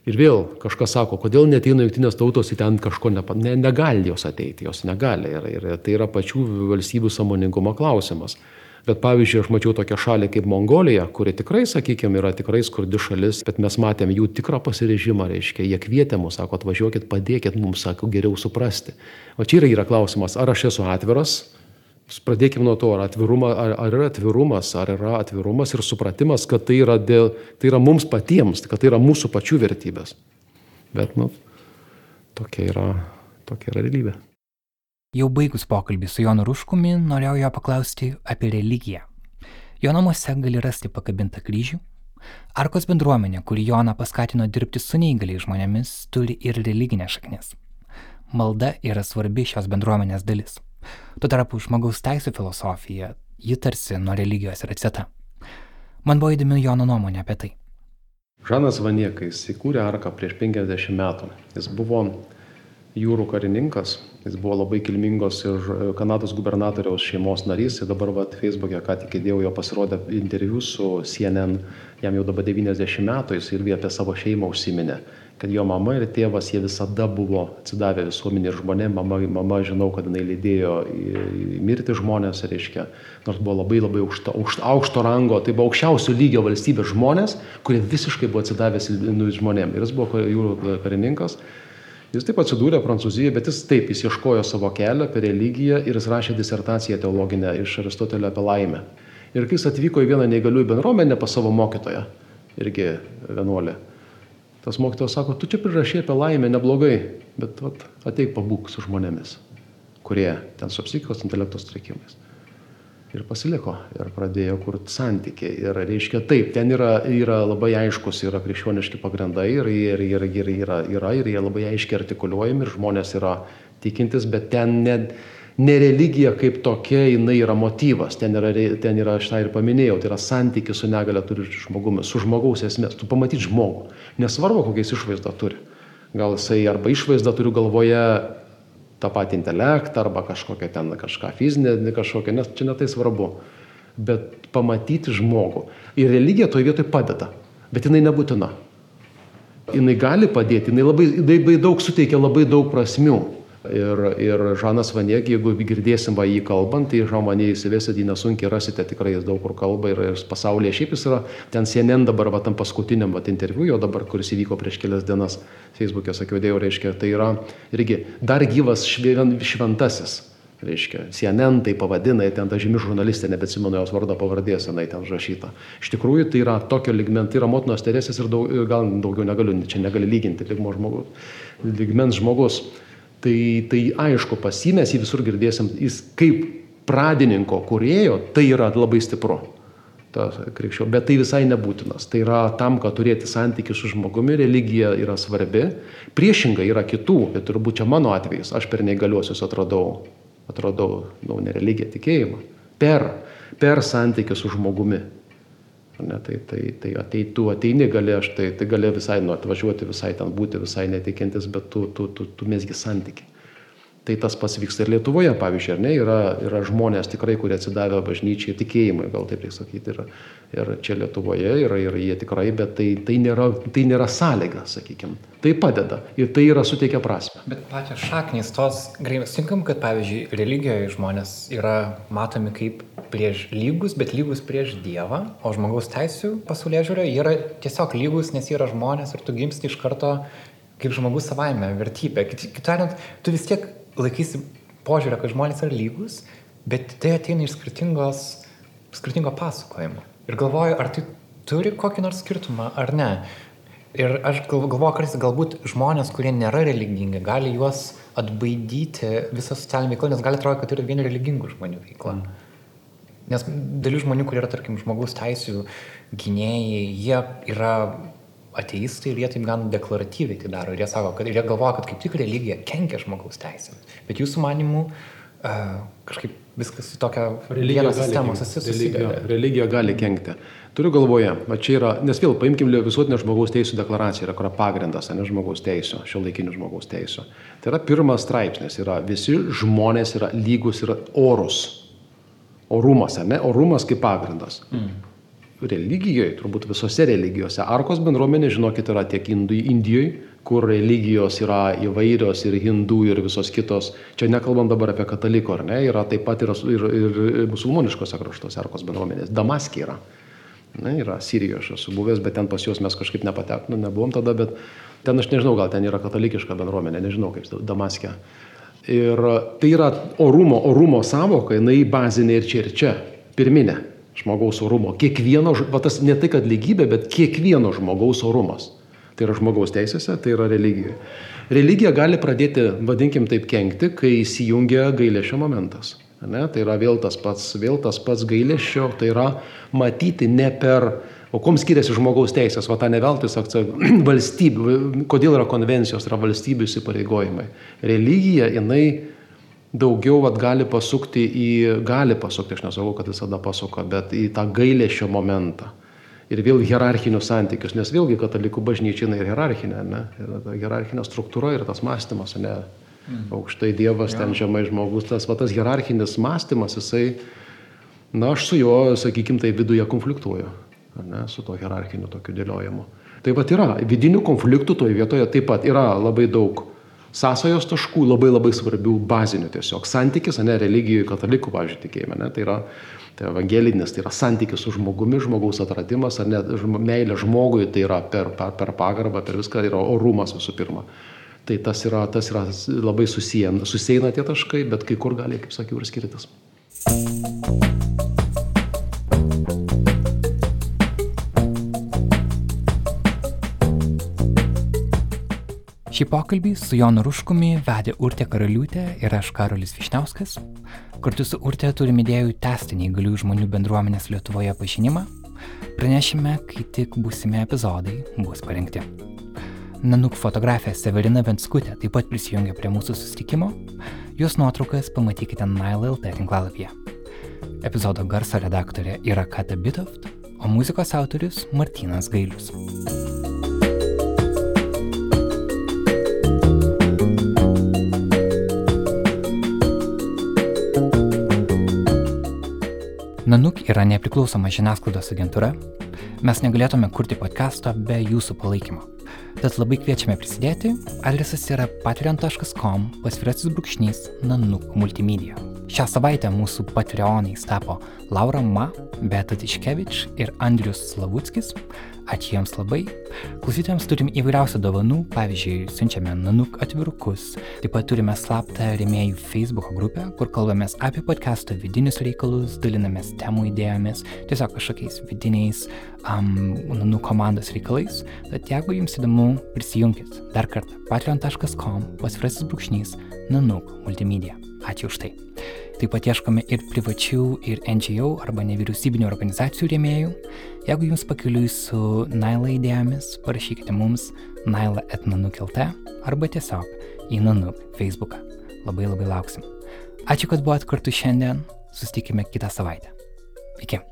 Ir vėl kažkas sako, kodėl neteina jungtinės tautos į ten kažko nepa, ne, negali jos ateiti, jos negali. Ir, ir tai yra pačių valstybių samoningumo klausimas. Bet pavyzdžiui, aš mačiau tokią šalį kaip Mongolija, kuri tikrai, sakykime, yra tikrai skurdi šalis, bet mes matėm jų tikrą pasirežimą, reiškia, jie kvietė mus, sako, atvažiuokit, padėkit mums, sako, geriau suprasti. O čia yra, yra klausimas, ar aš esu atviras, Pradėkime nuo to, ar, atviruma, ar, ar yra atvirumas, ar yra atvirumas ir supratimas, kad tai yra, dėl, tai yra mums patiems, kad tai yra mūsų pačių vertybės. Bet, nu, tokia yra, tokia yra realybė. Jau baigus pokalbį su Jonu Ruškumi, norėjau jo paklausti apie religiją. Jo namuose gali rasti pakabintą kryžių. Arkos bendruomenė, kuri Joną paskatino dirbti su neįgaliai žmonėmis, turi ir religinę šaknis. Malda yra svarbi šios bendruomenės dalis. Tuo tarpu žmogaus teisų filosofija, ji tarsi nuo religijos yra atsieta. Man buvo įdomi Jono nuomonė apie tai. Žanas Vaniekas įkūrė arką prieš 50 metų. Jis buvo jūrų karininkas, jis buvo labai kilmingos ir Kanados gubernatoriaus šeimos narys ir dabar vat, Facebook'e ką tik įdėjau jo pasirodę interviu su CNN, jam jau dabar 90 metų, jis irgi apie savo šeimą užsiminė, kad jo mama ir tėvas jie visada buvo atsidavę visuomenė ir žmonėm, mama, mama žinau, kad jinai lydėjo į, į mirti žmonės, reiškia, nors buvo labai labai aukšto, aukšto, aukšto rango, tai buvo aukščiausio lygio valstybės žmonės, kurie visiškai buvo atsidavę žmonėm. Ir jis buvo jūrų karininkas. Jis taip atsidūrė Prancūzijoje, bet jis taip, jis ieškojo savo kelią per religiją ir jis rašė disertaciją teologinę iš Aristotelio apie laimę. Ir kai jis atvyko į vieną neįgaliųjų bendruomenę pas savo mokytoją, irgi vienuolė, tas mokytojas sako, tu čia prirašė apie laimę neblogai, bet vat, ateik pabūk su žmonėmis, kurie ten su psichikos intelektos trikimais ir pasiliko ir pradėjo kurti santykiai. Ir reiškia taip, ten yra, yra labai aiškus, yra krikščioniški pagrindai ir, ir, ir, ir, yra, yra, ir jie labai aiškiai artikuliuojami ir žmonės yra tikintis, bet ten ne, ne religija kaip tokia, jinai yra motyvas, ten yra, ten yra aš tą ir paminėjau, tai yra santykis su negale turinčiu žmogumi, su žmogaus esmės, tu pamatyt žmogų, nesvarbu, kokiais išvaizdą turi. Gal jisai arba išvaizdą turiu galvoje tą patį intelektą arba kažkokią ten kažką fizinę, kažkokią, nes čia netai svarbu. bet pamatyti žmogų. Ir religija toje vietoje padeda, bet jinai nebūtina. Jinai gali padėti, jinai labai, labai daug suteikia labai daug prasmių. Ir, ir Žanas Vaniek, jeigu girdėsim va jį kalbant, tai Žamanė įsivesit, jį nesunkiai rasite, tikrai jis daug kur kalba ir, ir pasaulyje šiaip jis yra, ten CNN dabar, va tam paskutiniam va, interviu, jo dabar, kuris įvyko prieš kelias dienas, Facebook'e sakiau, dėjau, reiškia, tai yra irgi dar gyvas šventasis reiškia, CNN tai pavadina, ten ta žymi žurnalistė, nebeatsimenu jos vardo pavardės, jinai ten užrašyta. Iš tikrųjų, tai yra tokio ligmens, tai yra motinos teresės ir daug, gal daugiau negaliu, čia negali lyginti, žmogus, ligmens žmogus. Tai, tai aišku, pasimės jį visur girdėsim, jis kaip pradininko kurėjo, tai yra labai stipru. Krikščio, bet tai visai nebūtinas. Tai yra tam, kad turėti santykių su žmogumi, religija yra svarbi. Priešingai yra kitų, bet turbūt čia mano atvejis, aš per neįgaliuosius atradau atrodau, nu, ne religiją, tikėjimą. Per, per santykių su žmogumi. Ne, tai, tai, tai atei, tu ateini, gali, aš tai, tai gali visai nu, atvažiuoti, visai ten būti, visai netikintis, bet tu, tu, tu, tu mesgi santyki. Tai tas pats vyksta ir Lietuvoje, pavyzdžiui, ar ne, yra, yra žmonės tikrai, kurie atsidavę bažnyčiai tikėjimui, gal taip reikia sakyti, ir, ir čia Lietuvoje yra, ir jie tikrai, bet tai, tai, nėra, tai nėra sąlyga, sakykime. Tai padeda ir tai yra suteikia prasme. Bet pačios šaknys tos, gerai, sutinkam, kad pavyzdžiui, religijoje žmonės yra matomi kaip prieš lygus, bet lygus prieš Dievą, o žmogaus teisų pasaulyje žiūrėjo, jie yra tiesiog lygus, nes jie yra žmonės ir tu gimsti iš karto kaip žmogus savaime, vertybė. Kitaip tariant, tu vis tiek laikysi požiūrio, kad žmonės yra lygus, bet tai ateina iš skirtingos, skirtingo pasakojimo. Ir galvoju, ar tai turi kokį nors skirtumą ar ne. Ir aš galvoju, kartais galbūt žmonės, kurie nėra religingi, gali juos atbaidyti visą socialinę veiklą, nes gali atrodyti, kad tai yra vien religingų žmonių veikla. Mm. Nes dalis žmonių, kurie yra, tarkim, žmogaus teisų gynėjai, jie yra ateistai ir jie taip gan deklaratyviai tai daro. Ir jie sako, kad jie galvoja, kad kaip tik religija kenkia žmogaus teisėms. Bet jūsų manimų uh, kažkaip viskas į tokią vieną sistemą religija, religija gali kenkti. Turiu galvoje, va čia yra, nes vėl paimkim visuotinę žmogaus teisų deklaraciją, yra kur pagrindas, ne žmogaus teisų, šio laikinių žmogaus teisų. Tai yra pirmas straipsnis, yra visi žmonės yra lygus ir orus. Orumas, ne? Orumas kaip pagrindas. Mm religijoje, turbūt visose religijose. Arkos bendruomenė, žinokit, yra tiek Indijoje, kur religijos yra įvairios ir hindų ir visos kitos. Čia nekalbam dabar apie katalikų, ar ne, yra taip pat ir, ir, ir musulmoniškose kraštuose Arkos bendruomenės. Damaskė yra. Ne, yra Sirijoje, aš esu buvęs, bet ten pas juos mes kažkaip nepatekome, nu, nebuvom tada, bet ten aš nežinau, gal ten yra katalikiška bendruomenė, nežinau kaip Damaskė. Ir tai yra orumo, orumo savoka, jinai bazinė ir čia ir čia, pirminė žmogaus orumo. Kiekvieno, va tas ne tai, kad lygybė, bet kiekvieno žmogaus orumas. Tai yra žmogaus teisėse, tai yra religija. Religija gali pradėti, vadinkim taip, kenkti, kai įsijungia gailėšio momentas. Ne? Tai yra vėl tas pats, vėl tas pats gailėšio, tai yra matyti ne per, o kom skiriasi žmogaus teisės, va tą neveltui sakė, valstybių, kodėl yra konvencijos, yra valstybių įsipareigojimai. Religija, jinai daugiau vat, gali pasukti į, gali pasukti, aš nesakau, kad visada pasuka, bet į tą gailėšio momentą. Ir vėl hierarchinius santykius, nes vėlgi katalikų bažnyčia yra hierarchinė, ne? Yra ta hierarchinė struktūra ir tas mąstymas, ne? Mm. Aukštai Dievas, ja. ten žemai žmogus, tas, va, tas hierarchinis mąstymas, jisai, na, aš su juo, sakykim, tai viduje konfliktuoju, ne, su to hierarchiniu tokiu dėliojimu. Tai va yra, vidinių konfliktų toje vietoje taip pat yra labai daug sąsajos taškų labai labai svarbių bazinių tiesiog. Santykis, ne religijų, katalikų, pavyzdžiui, tikėjime, ne, tai yra tai evangelinis, tai yra santykis su žmogumi, žmogaus atradimas, ar net meilė žmogui, tai yra per, per, per pagarbą, per viską yra orumas visų pirma. Tai tas yra, tas yra labai susiję, susieina tie taškai, bet kai kur gali, kaip sakiau, ir skirtis. Šį pokalbį su Jonu Ruškumi vedė Urtė Karaliūtė ir aš Karolis Višniauskas. Kartu su Urtė turime idėjų tęsti neįgalių žmonių bendruomenės Lietuvoje pažinimą. Pranešime, kai tik būsime epizodai bus parengti. Nanuk fotografė Severina Venskutė taip pat prisijungia prie mūsų susitikimo. Jos nuotraukas pamatykite Nile LT tinklalapyje. Epizodo garso redaktorė yra Kata Bitoft, o muzikos autorius Martinas Gailius. Nanuk yra nepriklausoma žiniasklaidos agentūra. Mes negalėtume kurti podcast'o be jūsų palaikymo. Tad labai kviečiame prisidėti. Adresas yra patreon.com pasvirasis brūkšnys nanuk multimedia. Šią savaitę mūsų patreonais tapo Laura Ma, Beta Tiškevič ir Andrius Slavuckis. Ačiū jiems labai. Klausytojams turim įvairiausių dovanų, pavyzdžiui, siunčiame nanuk atvirukus. Taip pat turime slaptą remėjų Facebook grupę, kur kalbamės apie podcast'o vidinius reikalus, dalinamės temų idėjomis, tiesiog kažkokiais vidiniais um, nanuk komandos reikalais. Tad jeigu jums įdomu, prisijunkit. Dar kartą patreon.com pasvirasis brūkšnys nanuk multimedia. Ačiū už tai. Taip pat ieškome ir privačių, ir NGO arba nevyriausybinio organizacijų rėmėjų. Jeigu jums pakeliui su Naila idėjomis, parašykite mums naila.nanukelte arba tiesiog į Nanuk Facebooką. Labai labai lauksim. Ačiū, kad buvot kartu šiandien. Sustikime kitą savaitę. Iki.